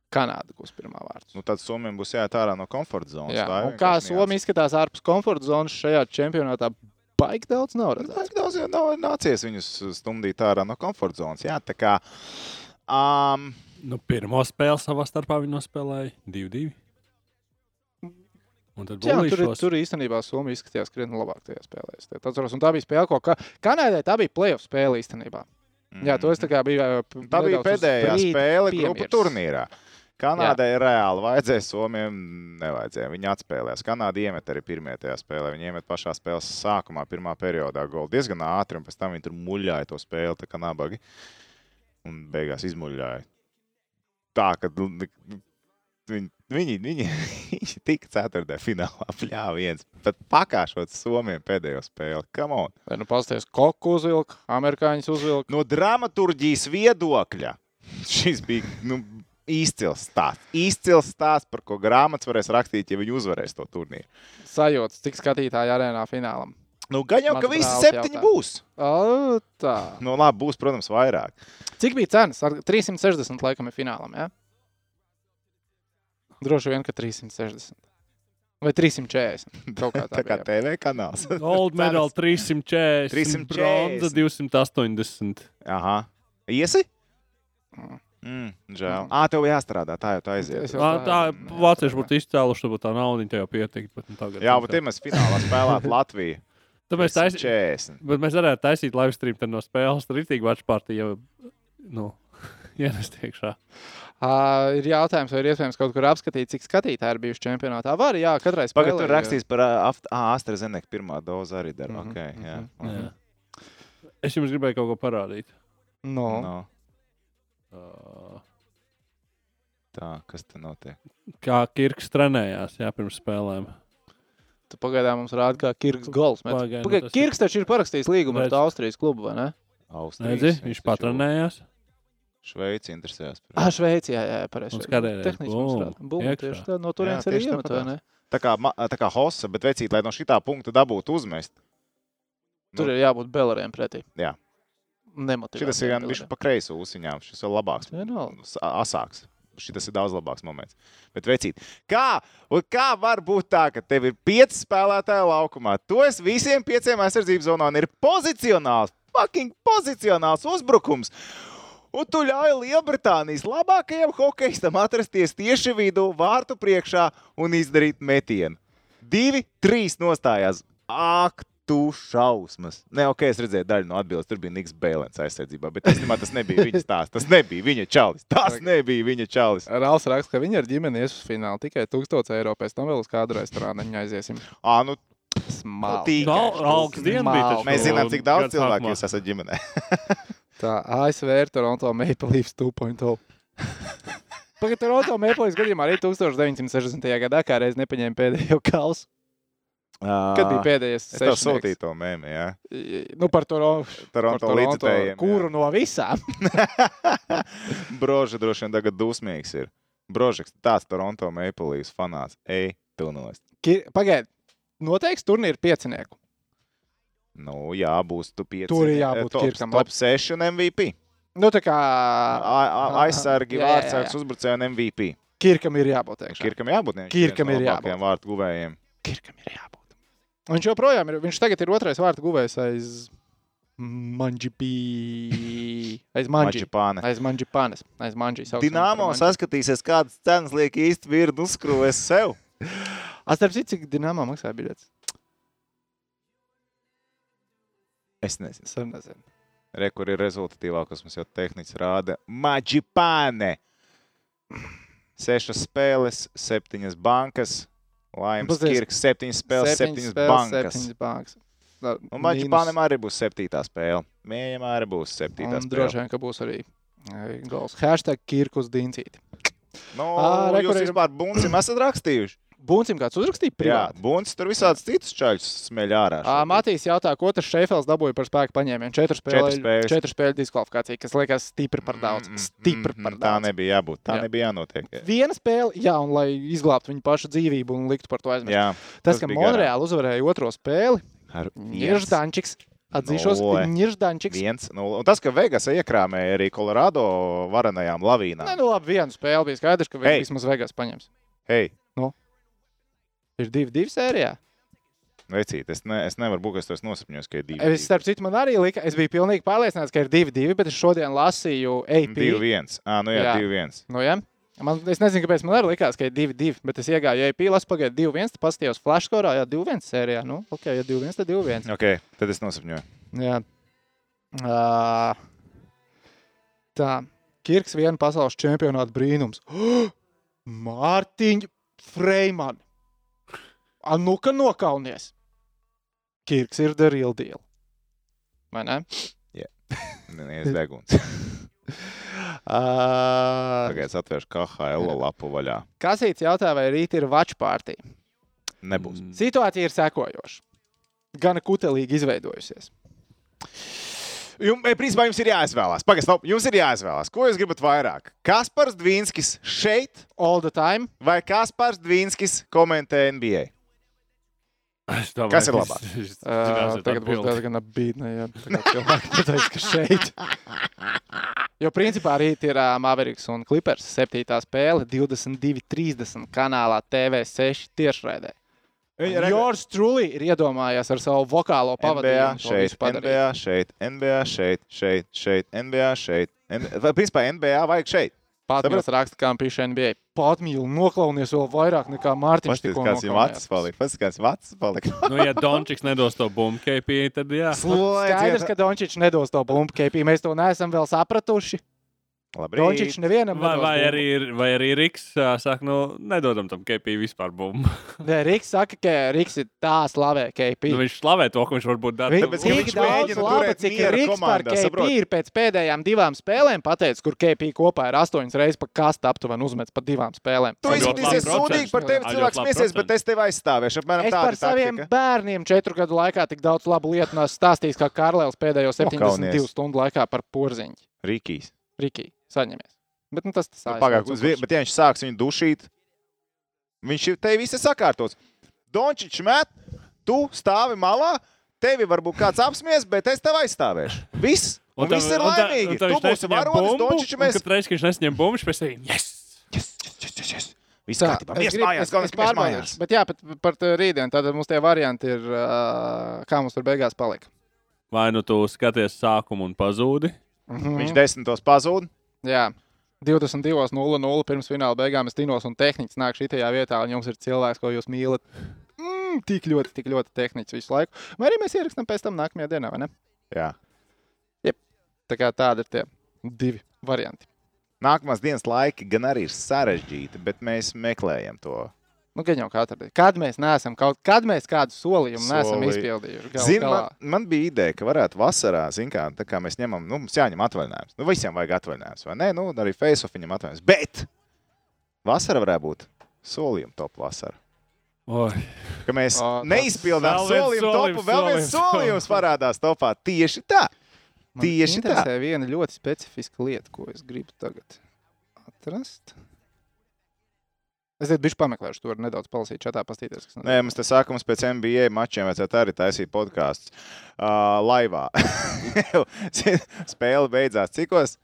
Kanāda būs pirmā vārds. Nu, tad Somijam būs jāiet ārā no komforta zonas. Jā, tā kā. Somija izskatās ārpus komforta zonas šajā čempionātā, baigi daudz nav redzēts. Baigi daudz jau nav nācies viņus stumdīt ārā no komforta zonas. Jā, tā kā. Um, Nu, pirmo spēli savā starpā viņi nospēlēja 2-2. Un tad Jā, tur, būs tur īstenībā Somija izskatījās krietni labāk tajā spēlē. Atceros, un tā bija spēle, ko ka... Kanādai tā bija playoff spēle īstenībā. Jā, to es tā kā biju. Tā bija pēdējā spēle grupu turnīrā. Kanādai reāli vajadzēja, Somijam nevajadzēja. Viņi atspēlējās. Kanāda iemet arī pirmie tajā spēlē. Viņi iemet pašā spēles sākumā, pirmā periodā golu diezgan ātri, un pēc tam viņi tur muļāja to spēli, tā kā nabagi. Un beigās izmuļāja. Tā, ka viņi, viņi, viņi, viņi tika ceturtajā finālā, pļāva viens. Bet pakāšot Somijam pēdējo spēli. Come on! Vai nu pasties, koku uzvilka, amerikāņus uzvilka. No dramaturgijas viedokļa šis bija nu, izcils stāsts. Izcils stāsts, par ko grāmatas varēs rakstīt, ja viņi uzvarēs to turnīru. Sajūta, cik skatītāji arēnā finālam. Nu, gan jau, ka Mans visi brālis septiņi jautā. būs. O, tā. Nu, labi, būs, protams, vairāk. Cik bija cenas? Ar 360 laikam ir finālam, jā? Droši vien, ka 360. Vai 340. Kaut kā tā. Tā kā bija. TV kanāls. Gold medal 340, 340. bronza 280. Aha. Iesi? Mm. Mm, žēl. Ā, tev jāstrādā, tā jau tā aiziet. Es jau Ā, Tā vācieši būtu izcēluši, tad būtu tā nauda, tā jau pietika. bet nu tagad- Jā, bet ja mēs finālā spēlētu Latviju. Tāpēc taisīt. 40. Bet mēs varētu taisīt live stream tad no spēles. Rītīgi party jau nu, ienest iekšā. Uh, ir jautājums, vai ir iespējams kaut kur apskatīt, cik skatītāji ir bijuši čempionātā. Var, jā, katrai spēlē. Pagaidā, tur rakstīs par AstraZeneca pirmā doze arī dara. Mhm, Okay, jā. mhm. Jā. Es jums gribēju kaut ko parādīt. No. No. Uh, Tā, kas te notiek? kā Kirks trenējās jā, pirms spēlēm. Tu pagaidām mums rāda, kā Kirks gols. met. Pagaid, nu Kirks taču ir parakstījis līgumu ar Austrijas klubu, vai ne? Austrijas. Redzi, viņš patrenējās. Šveici interesējās. par Ah, viņu. Šveicē, jā, jā, pareizi. Tehniski mums iekšā. tieši tā, no turienes arī tieši iemet, vai tāpatās. ne? Tā kā, tā kā hossa, bet vecīt, lai no šitā punkta dabūtu uzmest. Tur Nu, ir jābūt beleriem pretī. Jā. Nemotivēt. Šis ir gan viņš pa kreisu ūsiņām, šis ir labāks. Asāks. Šis ir daudz labāks moments. Bet, vecīt, kā, kā var būt tā, ka tev ir pieci spēlētāji laukumā? Tu esi visiem pieciem aizsardzības zonā un ir pozicionāls, fucking pozicionāls uzbrukums. Un tu ļauj Lielbritānijas labākajam hokeistam atrasties tieši vidū, vārtu priekšā un izdarīt metienu. Divi, trīs nostājās. Ak, tu šausmas. Nē, ok, es redzēju daļu no atbildes. Tur bija Niks Bēlens aizsardzībā, bet īstenībā tas nebija viņa stāsts. Tas nebija viņa čalis. Tas nebija viņa čalis. Rāls raksta, ka viņi ar ģimeni ies uz finālu tikai 1000 eiro. Pēc tam vēl uz kādu restorānu viņa aiziesim. Ā, nu, Smalki. No, Tikai. augsts diena mēs zinām, cik daudz cilvēku jūs esat ģimenē. Tā ASV ir Toronto Maple Leafs 2.0. Pagaidā, Toronto Maple Leafs gadījumā arī 1960. gadā kā reiz nepaņēma pēdējo kausu. Kad bija pēdējais Es tev sūtīju to mēmī, jā. Nu, par Toronto. Toronto par līdzekļiem. Kuru no visām? Broža droši vien tagad dusmīgs ir. Brožeks, tāds Toronto Maple Leafs fanāts. Ej, tu nost. Pagaidā, noteikti turnīru piecinieku. Nu, jā, būs tu pieci. Tur ir jābūt eh, top, Kirkam. top 6 un MVP. Nu, tā kā A- a- Aizsargi, vārdsargs, uzbrucēji un MVP. Kirkam ir jābūt. iekšā. Kirkam jābūt ne- Kirkam ir jābūt. labākajiem vārtu guvējiem. Kirkam ir jābūt. Viņš joprojām ir. Viņš tagad ir otrais vārtu guvējs aiz Manģipī. Aiz Manģi. Mačipāne. Aiz Manģipānes. Aiz Manģijas. Dināmo saskatīsies, kādas cenas liek īsti virdu uzskrūvēs sev. Starp citu, cik Dināmā maksā biļets? Es nezinu. Es nezinu. Re, kur ir rezultatīvākais, mums jau tehnicis rāda. Maģipāne! Sešas spēles, septiņas bankas. Laimes Kirks, septiņas spēles, septiņas, bankas. Septiņas bankas. Un Maģipānam arī būs septītā spēle. Mējam arī būs septītā Un droši spēle. vien, ka būs arī gols. Hashtag Kirkus Dincīti. Nu, Ā, re, jūs ir- vispār buncim esat rakstījuši. Buncim kāds uzrakstīja Jā, privāti. Bunts tur visādus citus čaļus smeļ ārā. Ā, Matīs jautā, ko tas Šefels dabūja par spēku paņēmienu. Četru spēļu, četru spēļu diskvalifikāciju, kas liekas stipri par daudz. Stipri par Mm, Tā daudz. nebija jābūt. Tā Jā. nebija jānotiek. Viena spēle, jā, un lai izglābtu viņu pašu dzīvību un liktu par to aizmirst. Jā, Tas, tas ka. Monreāli uzvarēja otro spēli, ar Nirždančiks. Atzīšos, viens. Nu, un tas, ka Vegas iekrāmēja arī Colorado varenajām lavīnām. Nē, nu labi, viena spēle bija skaidrs, ka viņš vismaz Vegas paņems. Hei, Ir divi, divi sērijā. vecīt, es, ne, es nevaru būt, es tos nosapņos, ka ir divi. Es, starp citu, man arī lika, es biju pilnīgi pārliecināts, ka ir divi, divi, bet es šodien lasīju AP. Divi viens. Ā, nu jā, Jā. divi viens. Nu, ja? Man, es nezinu, kāpēc man arī likās, ka ir 2-2, bet es iegāju AP, lasu pagaidu 2-1, tad paskatījos flashkorā, jā, 2-1 sērijā. Nu, ok, ja 2-1, tad 2-1. Ok, tad es nosapņoju. Jā. Uh, tā. Kirks viena pasaules čempionāta brīnums. Mārtiņa Freimana. A, nu, ka nokaunies. Kirks ir the real deal. Vai ne? Nē, deguns. Uh, Tagad es atvēršu KHL lapu vaļā. Kasīts jautā, vai rīt ir watch party. Nebūs. Situācija ir sekojoša. Gana kutelīgi izveidojusies. Jums, principā, jums ir jāizvēlās. Pagaidām, jums ir jāizvēlās. Ko jūs gribat vairāk? Kaspars Dvīnskis šeit All the time. vai Kaspars Dvīnskis komentē NBA? Es domāju, Kas ir labāk? es- es Uh, tagad būs diezgan bīdni, ja tā kā cilvēki pateiks, ka šeit. Jo principā rīt ir uh, Mavericks un Clippers 7. spēle 22.30 kanālā TV6 tiešraidē. Jors Trulī ir iedomājies ar savu vokālo NBA pavadījumu. šeit. NBA šeit, NBA šeit, šeit, šeit, NBA šeit. N- Vai, principā, NBA vajag šeit. Patmīls raksta, kā viņš NBA. Patmīl noklaunies vēl vairāk nekā Mārtiņš. Tikko kāds viņam acis palika. Paskatās, kāds acis palika. Nu, ja Dončiks nedos to bumbu KP, tad jā. Skaidrs, ka Dončičs nedos to bumbu, KP. Mēs to neesam vēl sapratuši. Dončičs nevienam Vai, vai, arī, ir- vai arī Riks saka, nu, nedodam tam KP vispār bumbu. Nē, Riks saka, ka Riks ir tā slavē KP. Nu, viņš slavē to, ko viņš varbūt dara. Viņš Tāpēc, tik viņš daudz laba, turēt cik Riks par komandā, KP saproti? ir pēc pēdējām divām spēlēm pateicis, kur KP kopā ir astoņas reizes pa kastu aptuveni uzmets pa divām spēlēm. Tu Ļoti izskatīsies sūdīgi par tevi, cilvēks smieties, bet es tevi aizstāvēšu. Apmēram Es par saviem taktika. bērniem četru gadu laikā tik daudz labu lietu neesmu stāstījis, kā Karlēls pēdējo 72 Nokaunies. stundu laikā par porziņu. Rīkīs. Rikī, saņemies. Bet nu, tas tas Nu, ASV Pagaid, uz cukurs. vie- bet ja viņš sāks viņu dušīt, viņš ir te viss ir sakārtots. Dončičs met, tu stāvi malā, tevi varbūt kāds apsmies, bet es tev aizstāvēšu. Viss! Un, un viss ir laimīgi. Tu būsi varonis, Dončičs mēs. Kad reiz, kad viņš nesņem bumbu, viņš pēc tam yes! Yes, yes, yes, yes, yes. Viss Tā, kārtībā. es Mies gribu- mājās, es- es mies pārbaudīšu. Bet jā, bet par rītdienu. Tad mums tie varianti ir, kā mums tur beigās palika. Vai nu tu skaties sākumu un pazūdi? Mhm. Viņš desmitos pazūd. Jā. 22.00 pirms fināla beigām es tinos un tehniski nāk šajā vietā, un jums ir cilvēks, ko jūs mīlat. Mm, tik ļoti, tik ļoti tehniski visu laiku. Vai arī mēs ierakstām pēc tam nākamajā dienā, vai ne? Jā. Tā kā tādi ir tie divi varianti. Nākamās dienas laiki gan arī ir sarežģīti, bet mēs meklējam to. Nu, gan jau katru dienu. Kad mēs neesam kaut kad mēs kādu solījumu neesam izpildījuši. Gal, Zini, galā. man, man bija ideja, ka varētu vasarā, zin kā, tā kā mēs ņemam, nu, mums jāņem atvaļinājums. Nu, visiem vajag atvaļinājums, vai ne? Nu, arī Facebook viņam atvaļinājums. Bet vasara varētu būt solījuma top vasara. Oi. Ka mēs O, neizpildām solījumu topu, vēl viens solījums, parādās topā. Tieši tā. Man Tieši tā. interesē viena ļoti specifiska lieta, ko es gribu tagad atrast. Es biju pameklējuši to, nedaudz palasīt, čatā pastīties. Kas Nē, mums te sākums pēc NBA mačiem vajadzētu arī taisīt podkāstus uh, laivā. Spēle beidzās cikos?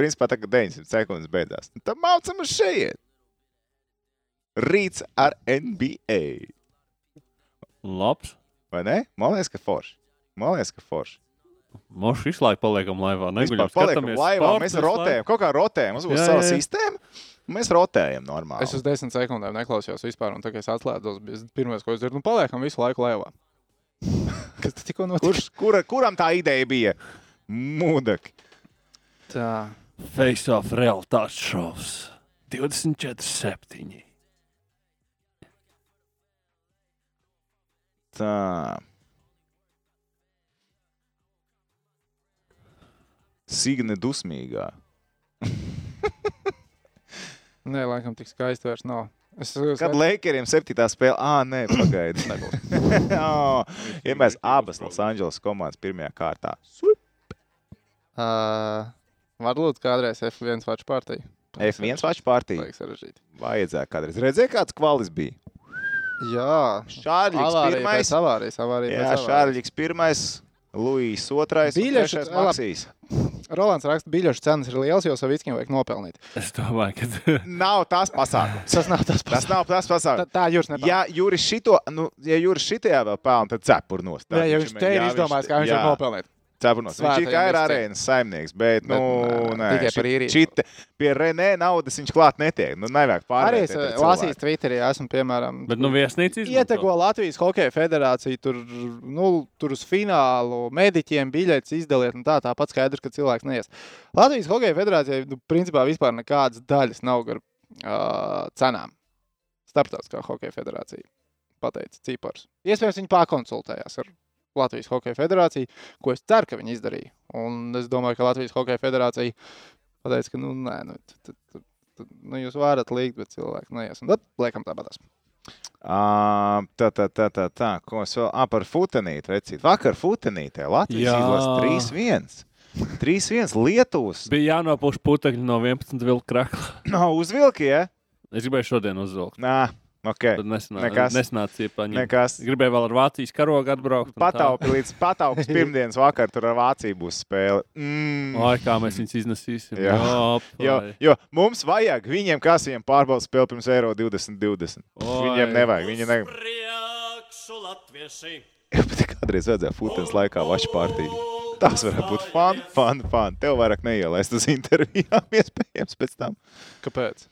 Principā tā kā 900 sekundes beidzās. Nu, Tad mācām uz šeit. Rīts ar NBA. Labs. Vai ne? Man liekas, ka forši. Man liekas, ka forši. Mums visu laiku paliekam laivā. Vispār Neguļam, paliekam skatāmies laivā, sportu mēs rotējam. Kaut kā rotējam. Mums būs Jā, sava jā. sistēma. Mēs rotējam normāli. Es uz desmit sekundēm neklausījos vispār, un tagad es atslēdzos. Pirmais, ko es dzirdu, nu, paliekam visu laiku lēvā. Kas tas tikko notika? Kurš, kura, kuram tā ideja bija? Mūdek. Tā. Face off realitātes šovs. 24, 7. Tā. Signe dusmīgā. Nē, laikam tik skaisti vairs nav. Es Kad Lakeriem septītā spēle, ah, nē, pagaidi. oh, ja mēs abas Losandželas komandas pirmajā kārtā. Uh, Varbūt kādreiz F1 vaču partija. F1 vaču partija. Vajag sarežģīt. Vajadzēja kādreiz. Redzēja, kāds kvalis bija. Jā, Šārļiks pirmais. avārijas, avārija Jā, avārijas. Šārļiks pirmais. Luīs otrais. Biļešu- trešais. Maksīs. Rolands raksta, biļešu cenas ir lielas, jo Savickim vajag nopelnīt. Es domāju, ka Nav tas pasākums. Tas nav tas Tas pats. nav tas Tā, pasākums. tā jūs nepārāk. Ja Juris šito, nu, ja Juris šitajā vēl pelna, tad cepur nost. Jā, ja viņš te ir izdomājis, kā viņš var nopelnīt. Nost. Viņš kā ir arēnas saimnieks, bet, nu, Bet, nē, nē, tikai šit- par īriju. šit- Pie Renē naudas viņš klāt netiek. Nu, nevajag Arī pārējais. es lasīju Twitterī, esmu piemēram. Bet, nu. Ietego Latvijas Hokeja federāciju, tur, nu, tur uz finālu mediķiem biļetes izdaliet, un tā tāpat skaidrs, ka cilvēks neies. Latvijas Hokeja federācijai, nu, principā vispār nekādas daļas nav gar uh, cenām. Starptautiskā Hokeja federācija pateica cipars. Iespējams, viņi pārkonsultējās ar Latvijas Hokeja federāciju, ko es ceru, ka viņi izdarīja. Un es domāju, ka Latvijas Hokeja federācija pateica, ka, nu, nē, nu, t- t- t- t- nu jūs varat līgt, bet cilvēki neies. Un tad liekam tāpatās. Ā, Tā, tā, tā, tā, tā. Ko es vēl? Ah, par futenīti. Recīt. Vakar futenītē Latvijas Jā. izlase 3-1. 3-1 Lietuvas. Bija jānopūš putekļi no 11 vilku krakla. Nav uzvilki, ja? Es gribēju šodien uzvilkt. Nā, ok. Tad nesanā, Nekas. nesnāca iepaņemt. Nekas. Gribēju vēl ar Vācijas karogu atbraukt. Pataupi līdz pataupas pirmdienas vakar tur ar Vāciju būs spēle. Mm. Oi, kā mēs viņus iznesīsim. Jā. Jop, Jo, jo mums vajag viņiem, kas viņiem pārbauda spēli pirms Eiro 2020. Oi. Viņiem nevajag. Viņi ne... Priekšu latvieši. Bet kādreiz vajadzēja futens laikā vašu partiju. Tas varētu būt fun, fun, fun. Tev vairāk neielaist uz intervijām, iespējams, pēc tam. Kāpēc?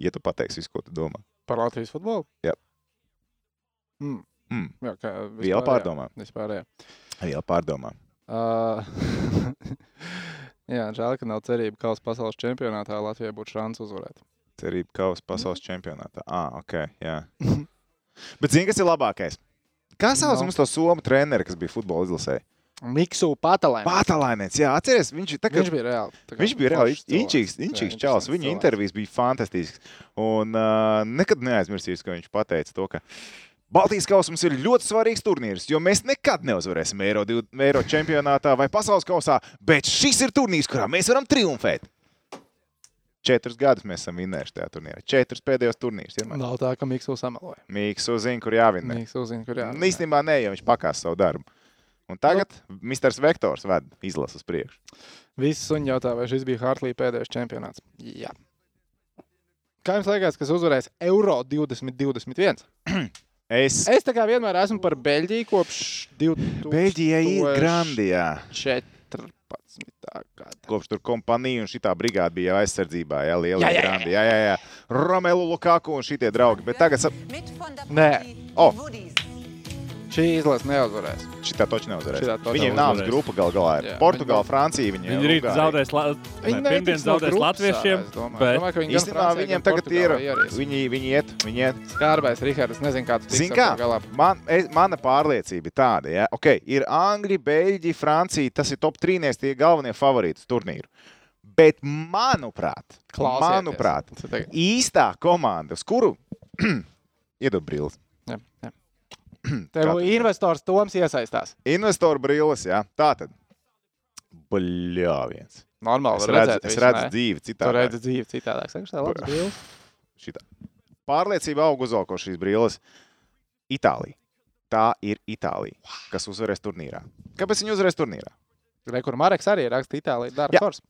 Ja tu pateiksi visu, ko tu domā. Par Latvijas futbolu? Jā. Mm. Mm. Jā, kā Viela pārdomā. Vispār, jā. Viela pārdomā. Uh, jā, žēl, ka nav cerība, ka uz pasaules čempionātā Latvijai būtu šāds uzvarēt. Cerība kausa pasaules čempionātā. Ah, ok. Jā. Bet zini, kas ir labākais? Kā sauc No. mums to somu treneri, kas bija futbola izlasē? Miksu Patalēns. Pātalainēns, jā, atceries, viņš, tā, Viņš bija reāli. kā Viņš bija reāli inčīgs, inčīgs čels. Viņa cilvēks. intervijas bija fantastisks. Un uh, nekad neaizmirsīšu, ka viņš pateica to, ka Baltijas kausā mums ir ļoti svarīgs turnīrs, jo mēs nekad neuzvarēsim Eiro, Eiro čempionātā vai pasaules kausā, bet šis ir turnīrs, kurā mēs varam triumfēt. Četrus gadus mēs esam vinnējuši tajā turnīrā. Četrus pēdējos turnīrus. Nav tā, ka Miksu sameloja. Mīks uzzina, kur jāvinnē. Miksu uzzina, kur jā. Nu, Īstenībā nē, jo viņš pakās savu darbu. Un tagad nu. Mr. Vektors ved izlases uz priekšu. Visi suņi jautā, vai šis bija Hartlī pēdējais čempionāts. Jā. Kā jums liekas, kas uzvarēs Euro 2021? Es Es tā kā vienmēr esmu par Beļģiju kopš 2014. Beļģijai ir grandijā. gada. Kopš tur kompānija un šī brigāde bija jau aizsardzībā, jā, liela Jā, jā, jā. grandi. Jā, jā, jā. Romelu Lukaku un šitie draugi. Bet tagad Nē. O. Šī izlase neuzvarēs. šitā taču neuzvarēs. Šitā taču Viņiem nāves grupa gal galā ir. Jā, Portugāla, Francija. Viņi, Viņi rīt zaudēs, la... Viņi ne, pirmdien no zaudēs grupsā, latviešiem, es domāju. bet Domāju, ka viņi Īstenībā Francijai, viņiem tagad ir. Portugālei ieries. Viņi, viņi iet, viņi iet. Skārbais, Rihards, nezinu, kā tu Zini, tiksi kā? galā. Man, es, mana pārliecība ir tāda, ja okay, ir Angļi, Beļģi, Francija. Tas ir top trīnieks, tie galvenie favorīti turnīru. Bet, manuprāt, Klausieties. manuprāt īstā komanda, uz kuru iedod brīvs. Tev investors Toms iesaistās. Investoru brīvs, jā. Tā tad. Bļāviens. Normāli, Es redzu, redzēt es visu, redzu ne? dzīvi Tu citādi. redzi dzīvi citādāk. Saka, tā labs bildes. Šitā. Pārliecība aug uzvalko šīs brīvības. Itālija. Tā ir Itālija, kas uzvarēs turnīrā. Kāpēc viņi uzvarēs turnīrā? Rekur Mareks arī raksta Itālija Horse.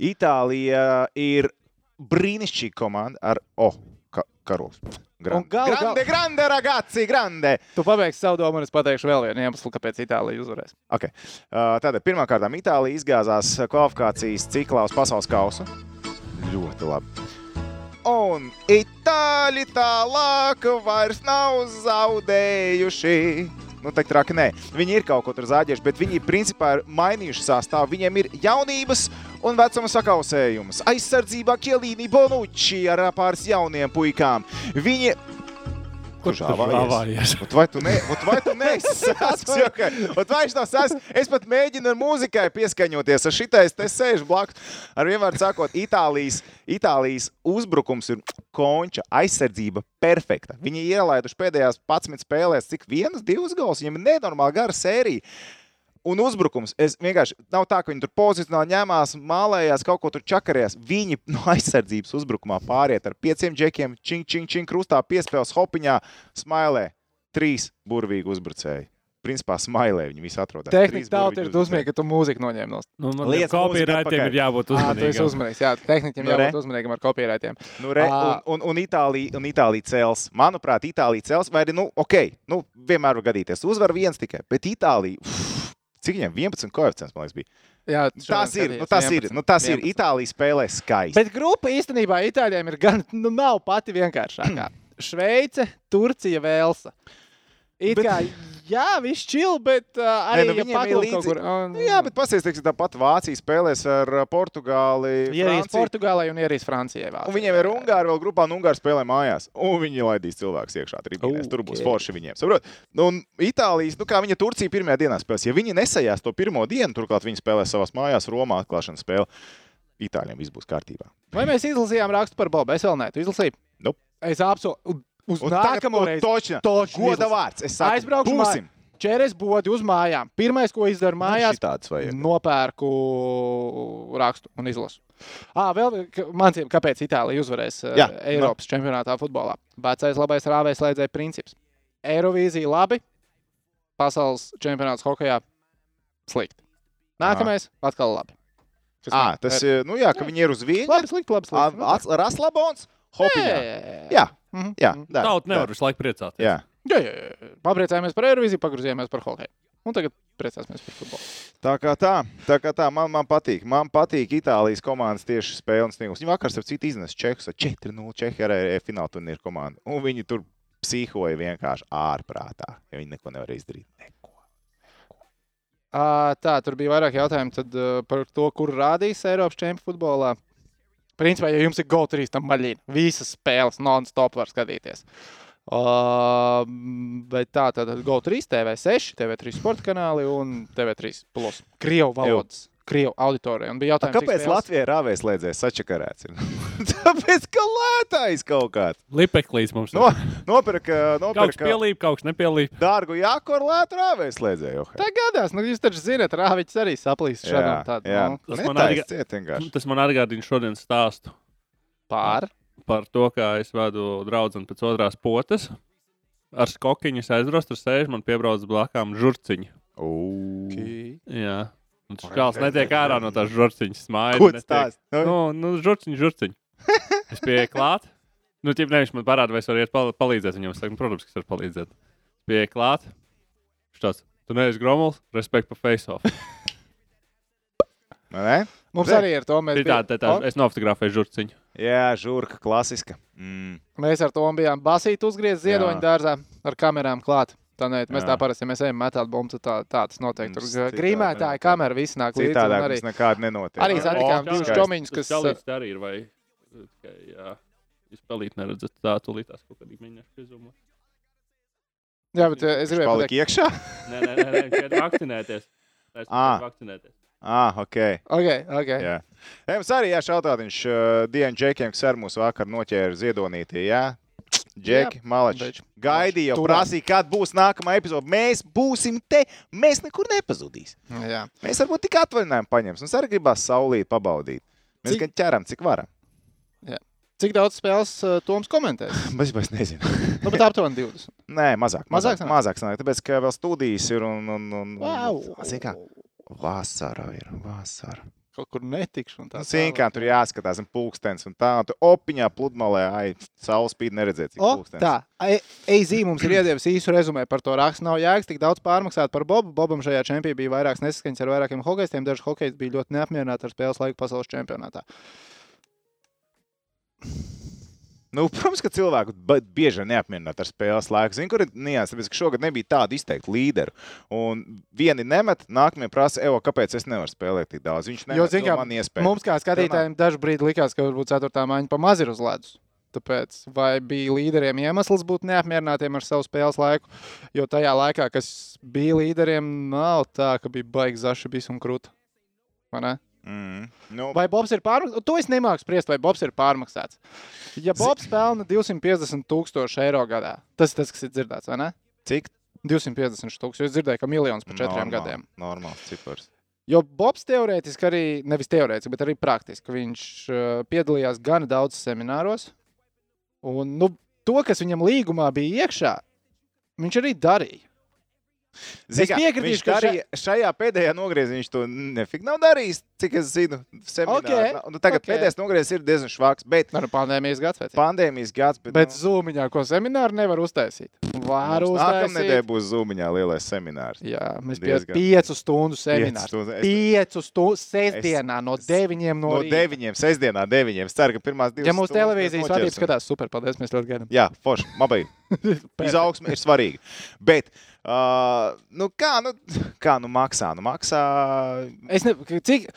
Itālija ir brīnišķīga komanda ar O. Ka karols. Un gal- gal- grande, grande, ragazzi, grande! Tu pabeigsi savu domu, un es pateikšu vēl vienu iemeslu, kāpēc Itālija uzvarēs. Okay. Uh, Tātad pirmkārt, Itālija izgāzās kvalifikācijas ciklā uz pasaules kausa. Ļoti labi. Un itāļi tālāk vairs nav zaudējuši. Nu, tā traki nē. Viņi ir kaut ko tur zaudējuši, bet viņi principā ir mainījuši sastāvu. Viņiem ir jaunības un vecuma sakausējums. Aizsardzībā Kielīni Bonucci ar pāris jauniem puikām. Viņi Kur žāvājies? žāvājies? Ot vai tu, ne, ot vai tu neesi sasks? Okay. Ot vai viņš nav sasks? Es pat mēģinu ar mūzikai pieskaņoties. Ar šitais te sēžu blakus. Ar vienvārdu sakot, Itālijas, Itālijas uzbrukums ir konča aizsardzība perfekta. Viņi ielaiduši pēdējās 11 spēlēs, cik vienas, divas gols. Viņiem ir nenormāli gara sērija. Un uzbrukums. Es vienkārši nav tā, ka viņi tur pozicionāli ņēmās, mālējās, kaut ko tur čakarējās. Viņi no aizsardzības uzbrukumā pāriet ar pieciem džekiem, čing, čing, čing, krustā piespēles hopiņā, smailē. Trīs burvīgi uzbrucēji. Principā smailē viņi visi atrodas. Tehnika tauta ir dusmīga, ka tu mūziku noņēmi no Nu, copyrightiem mūziku ir jābūt Ah, tu esi uzmanīgiem. uzmanīgs. Jā, tehnikam Nu, jābūt uzmanīgam ar kopierētiem. Nu, re, Ā. un, un, un, Itālija, un Itālija cels. Manuprāt, Itālija cels. Vai arī, nu, ok, nu, vienmēr var gadīties. Uzvar viens tikai. Bet Itālija, uf, cik viņam 11 koeficients, man liekas, bija. Jā, Tas ir, nu, tas ir, nu, tas ir. Itālija spēlē skaisti. Bet grupa īstenībā Itālijam ir gan, nu, nav pati vienkāršākā. Šveice, Turcija, Velsa. It Bet- kā, jā, viss čil, bet uh, arī nu, ja līdzi- kaut kur. Un, Nu, jā, bet pasies, teiksim, tāpat Vācija spēlēs ar uh, Portugāli. Ierīs. Portugālē un ierīs Francijai. Vācijai. Un viņiem ir Ungāri vēl grupā, un Ungāri spēlē mājās. Un viņi laidīs cilvēkus iekšā tribīnēs. Tur būs forši viņiem. Saprot? Nu, Un Itālijas, nu kā viņa Turcija pirmajā dienā spēlēs. Ja viņi nesajās to pirmo dienu, turklāt viņi spēlēs savās mājās Romā atklāšanas spēli, Itāļiem viss būs kārtībā. Vai mēs izlasījām rakstu par Bobu? Es vēl nē, tu izlasīji. Nu. Es apsolu. Uz Un nākamo reizi. Točna, Točni goda vārds. Es saku, Aizbraukšu būsim. Čeres bodi uz mājām. Pirmais, ko izdaru mājās, vajag. nopērku rakstu un izlasu. À, vēl man liekas, kāpēc Itālija uzvarēs Jā, Jā, Eiropas no. čempionātā futbolā. Vecais labais rāvēs slēdzēja princips. Eirovīzija labi, pasaules čempionāts hokeja slikti. Nākamais atkal labi. Kas À, man- tas ir, nu jā, ka viņi ir uz vienu. labi, slikti, labi, slikti. Raslabons, hopiņā. Jā, Jā, Mhm, jā. Mhm. dara, Tauta nevar visu laiku priecāties. Jā. Jā, jā, jā. Papriecājāmies par Eirovīziju, pagrozījāmies par hokeju. Un tagad priecāsimies par futbolu. Tā kā tā, tā, kā tā man, man patīk. Man patīk Itālijas komandas tieši spēles sniegums. Viņi vakar, starp citu, iznesa Čehus ar 4-0. Čehija arī ir fināla turnīra komanda. Un viņi tur psihoja vienkārši ārprātā, ja viņi neko nevar izdarīt. Neko. Ā, Tā, tur bija vairāk jautājumu tad, uh, par to, kur rādīs Eiropas čempionu futbolā. Principā, ja jums ir GO3, tam maļina. Visas spēles non-stop var skatīties. Uh, bet tā tad GO3, TV6, TV3 sporta kanāli un TV3 plus. Krievu valodas, Krievu auditorija. Un bija A, jautājums, cik kāpēc spēles- Latvijā rāvēs slēdzēs sačakarēts? Tāpēc, ka lētais kaut kāds. Lipeklīds mums No, ir. nopirka, Kaut kas nopirka pielīp, kaut kas nepielīp. dārgu jāku ar lētu rāvēs slēdzēju. Tā gadās, nu jūs taču zināt, Rāviķis arī saplīst tādu. jā. Nu, Tas man vienkārši. Tas man atgādina šodienas stāstu pār. par to, kā es vedu draugu pēc otrās potes. Ar skokiņu es aizbrastu, tur sēž man piebrauc blakām žurciņi. Ū. Jā. Un tas čāls netiek ārā no tās žurciņas smaida. Ko tas? Nu, nu žurciņi, žurciņi. Es pieeju klāt. Nu, ķip, ne, viņš man parāda, vai es varu iet pal palīdzēt viņam. Es saku, nu, protams, ka es varu palīdzēt. Es pieeju klāt. Viņš tāds, tu neesi gromuls, respekt par face-off. Ne? Mums Re. arī ir to. Mēs, Tā, tā, tā, bijām- es nofotografēju žurciņu. Jā, žurka, klasiska. Mm. Mēs ar to bijām basīt uzgriezt ziedoņu dārzā ar kamerām klāt. Tā nē, mēs Jā. tā parasti, ja mēs ejam metāt bumbu, tad tā, tā tas notiek. Tur Mums grīmētāji, kamera, visi nāk līdzi. un Citādi Arī, tas nekādi nenotiek. arī satikām divus čomiņus, kas. Tas arī ir, vai, tikai, jā, jūs pelīt neredzat tā, tūlīt tās kaut kādīgi mēģināšu piezumot. Jā, bet es gribēju pateikt, iekšā? Nē, nē, nē, nē šeit vakcinēties. Es Ā. vakcinēties. Ah, ok. ok, ok. Jā. Mums arī jāšautāt, viņš uh, Dienu Džekiem, kas ar mūs vakar noķēra ziedonītī. Jā, Džeki. Beidž. Gaidīja, jau prasīja, kad būs nākamā epizode. Mēs būsim te, mēs nekur nepazudīsim. Jā. Mēs varbūt tik atvaļinājumu paņemsim. Mums arī gribās saulīt, pabaudīt. Mēs Cik- gan ķeram, cik varam. Cik daudz spēles uh, Toms komentēs? Es vairs nezinu. Nu, bet aptuveni 20. Nē, mazāk. Mazāk Mazāk, sanāk? mazāk sanāk, tāpēc, ka vēl studijas ir un, un, un, Wow. un zini kā, vasara ir, vasara. Kaut kur netikšu. un Tā Nu, Zini, kā tur jāskatās, un pulkstenis un tā, un tu opiņā pludmalē, ai, saules spīd neredzēt, cik O, pulkstenis. tā, EZ mums ir iedevis īsu rezumē par to rakstu. Nav jēgas tik daudz pārmaksāt par Bobu. Bobam šajā čempionā bija vairākas nesaskaņas ar vairākiem hokeistiem. Daži hokeisti bija ļoti neapmierināti ar spēles laiku pasaules čempionātā. Nu, protams, ka cilvēku bieži vien neapmierināti ar spēles laiku. Zini, kur ir nianses, tāpēc, ka šogad nebija tāda izteikta līderu. Un vieni nemet, nākamie prasa, Evo, kāpēc es nevaru spēlēt tik daudz. Viņš nemet, jo kā man iespēja. Mums, kā skatītājiem, dažu brīdi likās, ka varbūt 4. mājiņa pa maz ir uz ledus. Tāpēc vai bija līderiem iemesls būt neapmierinātiem ar savu spēles laiku? Jo tajā laikā, kas bija līderiem, nav tā, ka bija baigi zaši bijis un krūta. Vai ne? Mm. Nu, Vai Bobs ir pārmaksāts? To es nemāku spriest, vai Bobs ir pārmaksāts. Ja Bobs pelna 250 tūkstoši eiro gadā, tas ir tas, kas ir dzirdēts, vai ne? cik 250 tūkstoši. Es dzirdēju, ka miljons par četriem normāli- gadiem. Normāls cipars. Jo Bobs teorētiski arī, nevis teorētiski, bet arī praktiski, viņš uh, piedalījās gan daudz semināros. Un nu, to, kas viņam līgumā bija iekšā, viņš arī darīja. Zini Es piekritīšu, ka darīja, šajā pēdējā nogriezienā viņš to nefik nav darījis, cik es zinu. Seminārā. Ok, Nu, tagad ok. pēdējais nogrieziens ir diezgan švaks, bet Ar pandēmijas gads vecā. pandēmijas gads. Bet, Bet nu, zūmiņā, ko semināru nevar uztaisīt. Var mums Nākamnedēļ uztaisīt. būs zūmiņā lielais seminārs. Jā, mēs pie Diezgan. piecu stundu semināru. stundu. Es- Piecu stundu sestdienā no es- deviņiem no, No rīta. deviņiem, sestdienā, deviņiem. Es ceru, ka pirmās divas Ja mūsu televīzijas vadība skatās, super, paldies, mēs ļoti gaidām. Jā, forši. Mabai. Izaugsme ir svarīga. Bet, uh, nu kā, nu, kā nu maksā? Nu maksā. Es ne, cik,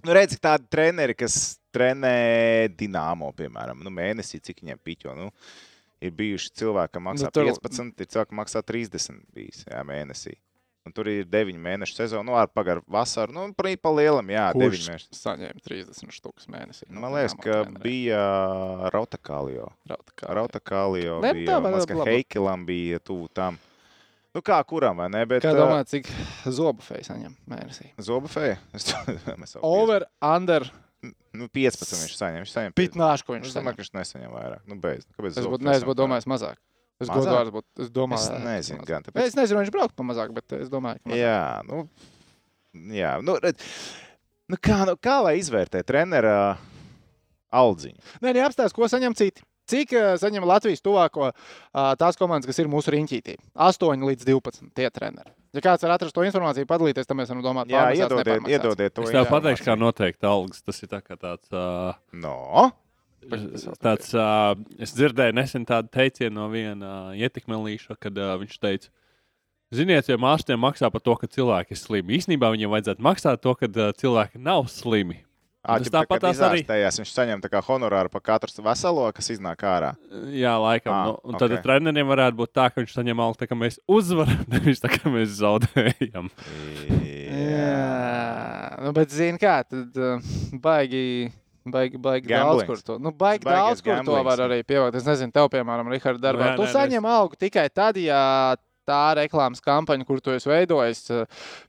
Nu, redzi, tādi treneri, kas trenē dināmo, piemēram, nu, mēnesī, cik viņiem piķo. Nu, ir bijuši cilvēki, kas maksā Nu, tur- nu, 15, ir cilvēki, kas maksā 30 bijis, jā, mēnesī. Un tur ir 9 mēnešu sezona, nu, ar pagaru vasaru. Nu, pa lielam, jā, 9 kurš mēneši. saņēma 30 štukas mēnesī? Nu, Man liekas, ka bija Rautakālio. Rauta Rautakālio Ne, bija. Man liekas, ka. Heikilam bija tuvu tam. Nu, kā kuram, vai ne? Bet, Kā domājat, cik zobu feja saņem mēnesī? Mēs jau Over, under, Nu, 15 viņš saņem. Viņš saņem 15. pitnāšu, ko viņš Es domāju, saņem. ka viņš nesaņem vairāk. Nu, beidz. Kāpēc? Es būtu, ne, es saņem būtu domājis mazāk. Es, Mazāk? godvārds būtu, es domāju, Es nezinu, gan. Tāpēc, Es nezinu, vai viņš brauktu pa mazāk, bet es domāju, ka mazāk. jā, nu, jā, nu, red, nu, kā, nu, kā lai izvērtē trenera aldziņu? Nē, nē, apstāst, ko saņem citi. Cik uh, saņem Latvijas tuvāko uh, tās komandas, kas ir mūsu riņķītī? 8 līdz 12 tie treneri. Ja kāds var atrast to informāciju, padalīties, tad mēs varam domāt, Jā, iedodiet, iedodiet to. Es tev pateikšu, kā noteikti algas. Tas ir tā kā tāds. Uh, No, tāds uh, es dzirdēju nesen tādu teicienu no viena uh, ietekmelīša, kad uh, viņš teica, ziniet, ja ārstiem maksā par to, ka cilvēki ir slimi, īsnībā viņiem vajadzētu maksāt to, ka uh, cilvēki nav slimi. Ā, Tas ķip, tā, tāpat tās arī- izārstējās, Viņš saņem tā kā honorāru par katru veselo, kas iznāk ārā. Jā, laikam. Ah, nu, un tad ok. treneriem varētu būt tā, ka viņš saņem algu, tā kā mēs uzvaram, nevis tā kā mēs zaudējam. Jā, nu, bet zini, kā tad uh, baigi. Baigi, baigi daudz, kur to, nu, baigi Baigais daudz, kur to var arī pievilkt. Es nezinu, tev, piemēram, Rihards, darbā. Jā, tu nē, saņem algu tikai tad, ja tā reklāmas kampaņa, kur tu esi veidojis, uh,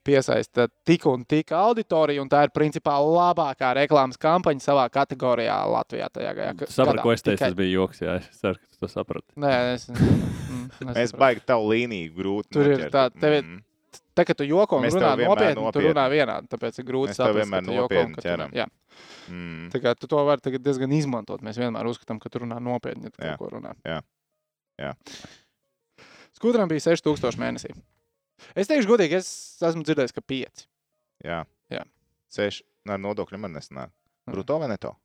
piesaista tik un tik auditoriju, un tā ir principā labākā reklāmas kampaņa savā kategorijā Latvijā. Sapratu, ko es teicu, tas bija joks. Jā, es ceru, ka tu to saprati. Nē, es, mm, Mēs nesapratu. baigi tavu līniju grūti. Tur ir noķert. tā, tev ir- Mhm. Tā kā tu joko un runā vienmēr nopietni, tu nopietni. runā vienādi. Tāpēc ir grūti saprast, vienmēr ka joko nopietni tu ķeram. Jā. Mm. Tā kā tu to vari tagad diezgan izmantot. Mēs vienmēr uzskatām, ka tu runā nopietni, ja tu Jā. kaut ko runā. Jā. Jā. Skudram bija 6000 mēnesī. Es teikšu, godīgi, es esmu dzirdējis, ka 5. Jā. Jā. Seši ar nodokļiem man nesanāk. Bruto vai neto?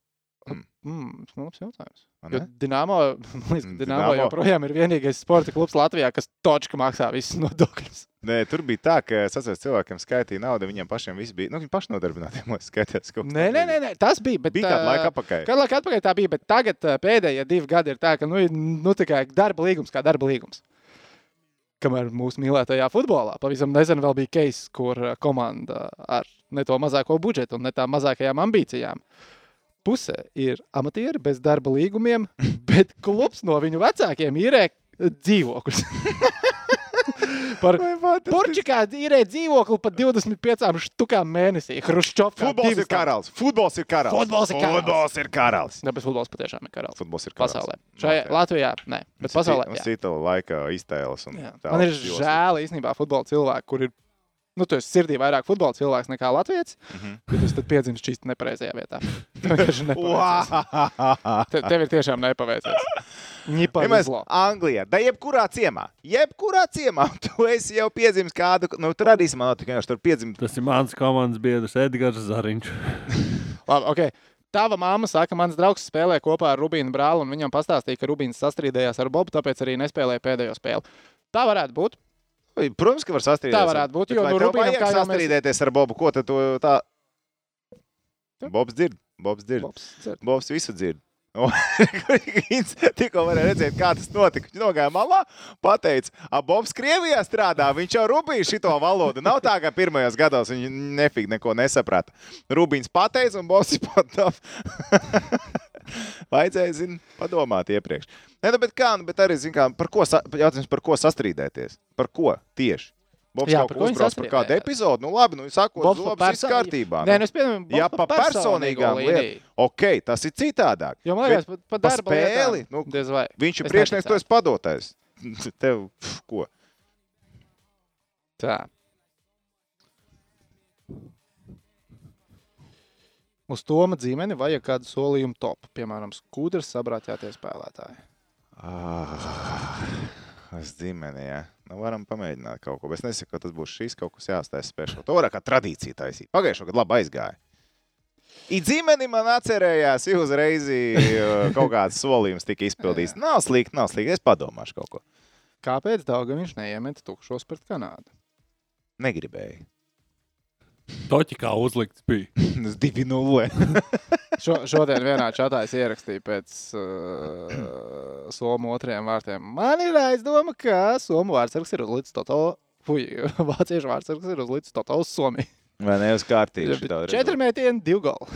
Mm, tas ir labs jautājums. Jo ka Mm, Dinamo. joprojām ir vienīgais sporta klubs Latvijā, kas točka maksā visus nodokļus. Nē, tur bija tā, ka es atceros, cilvēkiem skaitīja naudu, viņiem pašiem viss bija. Nu, viņi paši nodarbināti, man skaitās. kaut kas Nē, nē, nē, nē, tas bija. Bet, Bija kāda laika apakaļ. Kādu laiku atpakaļ tā bija, bet tagad pēdējie divi gadi ir tā, ka nu, nu, tā kā darba līgums kā darba līgums. Kamēr mūsu mīlētajā futbolā pavisam nesen vēl bija case, kur ā, komanda ar ne to mazāko budžetu un ne tām mazākajām ambīcijām. Puse ir amatieri bez darba līgumiem, bet klubs no viņu vecākiem īrē dzīvokļus. Par Porčikā īrē dzīvokli par 25 štukām mēnesī. Hruščovs Futbols ir karalis. Futbols ir karalis. Futbols ir karalis. Futbols ir karalis. Jā, bet futbols patiešām ir karalis. Futbols ir karalis. Pasaulē. Šajā Latvijā nē, bet pasaulē. jā. Cita laika iztēles. Man ir žēl īstenībā futbola cilvēku, kur ir. Nu, tu esi sirdī vairāk futbola cilvēks nekā Latvijas. Mhm. Bet es tad piedzimu šķīsti nepareizajā vietā. Te, tev ir tiešām nepaveicies. Izlo. Anglijā, da jebkurā ciemā, jebkurā ciemā, tu esi jau piedzimis kādu, nu, tur arī man notika, ka tur piedzimis. Tas ir mans komandas biedrs Edgars Zariņš. Labi, okay. Tava māma saka, mans draugs spēlē kopā ar Rubīnu brāli, un viņam pastāstīja, ka Rubīns sastrīdējās ar Bobu, tāpēc arī nespēlēja pēdējo spēli. Tā varētu būt. Protams, ka var sastrīdēties. Tā varētu būt, Bet jo nu Rubīnam, kā jau mēs- sastrīdēties ar Bobu. Ko tad tu tā? Bobs dzird. Bobs dzird. Bobs, dzird. Bobs visu dzird. Tikko varēja redzēt, kā tas notika. Viņš nogāja malā, pateica, ka Bobs Krievijā strādā. Viņš jau rūpīgi šito valodu. Nav tā, ka pirmajos gados viņš nefīgi neko nesaprata. Rūpīns pateica, un Bobs pat tam. Vajadzēja, zin, padomāt iepriekš. Nē, nu, bet kā, nu, bet arī, zin, kā, par ko, jautājums, par ko sastrīdēties? Par ko tieši? Bobs Jā, kaut par ko uzbrauc par kādu epizodu. Nu, labi, nu, sakot, Bobs zobs, par viss perso- kārtībā. Nē, nu. nu es pieņemu, Ja pa personīgām lietām, ok, tas ir citādāk. Jo man liekas, pa darba spēli, lietām, nu, diez vai. Viņš ir priekšnieks, tu esi padotais. Tev, pf, ko? Tā. Uz Toma dzīmeni vajag kādu solījumu topu, piemēram, skūders sabrāķētie spēlētāji. Ah, es dzimeni, jā. Nu, varam pamēģināt kaut ko. Es nesaku, ka tas būs šīs kaut kas jāstāsta speciāli. To varētu kā tradīcija taisīt. Pagājušajā gadā labi aizgāja. I dzimeni man atcerējās, ja uzreiz uh, kaut kāds solījums tika izpildīts. Nav slikti, nav slikti. Es padomāšu kaut ko. Kāpēc viņš neiemet tukšos pret Kanādu? Negribēju. Toķi kā uzlikts bija. Tas 2-0. Šo, šodien vienā čatā es ierakstīju pēc uh, Somu otriem vārtiem. Man ir aizdoma, ka Somu vārdsargs ir uzlicis Toto. Fui, vāciešu vārdsargs ir uzlicis Toto uz Somiju. Vai ne uz kārtības? Četri mētieni, divi goli.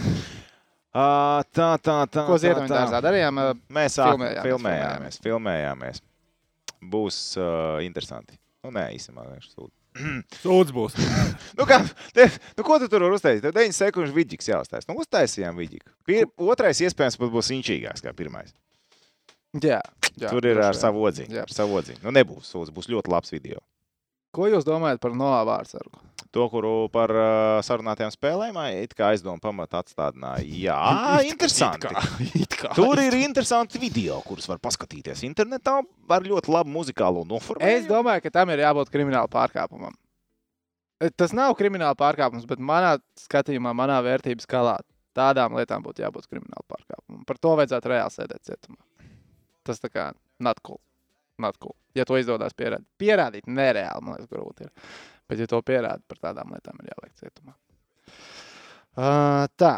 Ā, Tā, tā, tā. Ko tā, Ziedoņa tā. dārzā darījām? ā, Mēs Filmējāmies, filmējāmies, filmējāmies. Būs uh, interesanti. Nu, nē, īstenībā vienkārši sūdi. Sūds būs. Nu, kā, te, nu, ko tu tur vari uztaisīt? Tev 9 sekundes vidīgs jāuztais. Nu, uztaisījām. Pir, otrais iespējams pat būs inčīgāks kā pirmais. Jā, jā, Tur ir ar savu odziņu. Ar savu odziņu. Nu, nebūs sūds, būs ļoti labs video. Ko jūs domājat par Noā vārdsargu? To, kuru par uh, sarunātajām spēlēm, it kā aizdomu pamatā atstādināja. Jā, interesanti. It kā. Tur ir interesanti video, kurus var paskatīties internetā ar ļoti labu muzikālo noformējumu. Es domāju, ka tam ir jābūt krimināla pārkāpumam. E, Tas nav krimināla pārkāpums, bet manā skatījumā, manā vērtības skalā tādām lietām būtu jābūt krimināla pārkāpumam. Par to vajadzētu reāli sēdēt cietumā. Tas tā kā not cool. Not cool. Ja to izdodas pierādīt, pierādīt nereāli, man liekas, grūti ir. Bet, ja to pierāda, par tādām lietām ir jāliek cietumā. Uh, tā.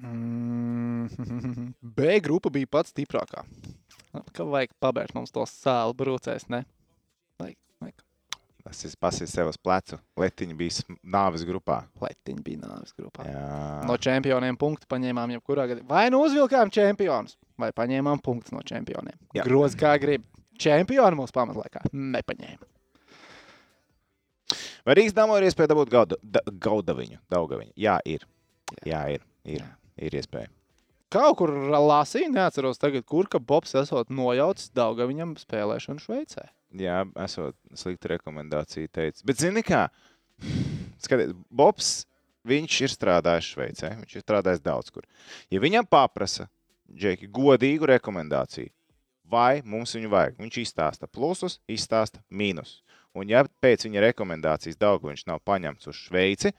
Mm, B grupa bija pats stiprākā. Nu, Kā vajag pabeigt mums to sāli brūcēs, ne? Vajag, vajag. Tas ir pasīs sev uz plecu. Letiņa bija nāves grupā. Letiņi bija nāves grupā. Jā. No čempioniem punktu paņēmām jebkurā gadījumā. Vai nu uzvilkām čempionus, vai paņēmām punktus no čempioniem. Jā. Groz kā grib. Čempioni mūsu pamatlaikā nepaņēma. Vai Rīgas dāmā ir iespēja dabūt gauda, da, gaudaviņu? Daugaviņu? Jā, ir. Jā, ir. Ir, ir iespēja. Kaut kur lasīju, neatceros tagad, kur ka Bobs esot nojaucis Daugaviņam spēlēšanu Šveicē. Jā, esot slikta rekomendācija teica. Bet zini kā? Skatiet, Bobs, viņš ir strādājis Šveicē. Viņš ir strādājis daudz kur. Ja viņam paprasa, Džeki, godīgu rekomendāciju, vai mums viņu vajag, viņš izstāsta plusus, izstāsta mīnus. Un ja pēc viņa rekomendācijas viņš nav paņemts uz Šveici,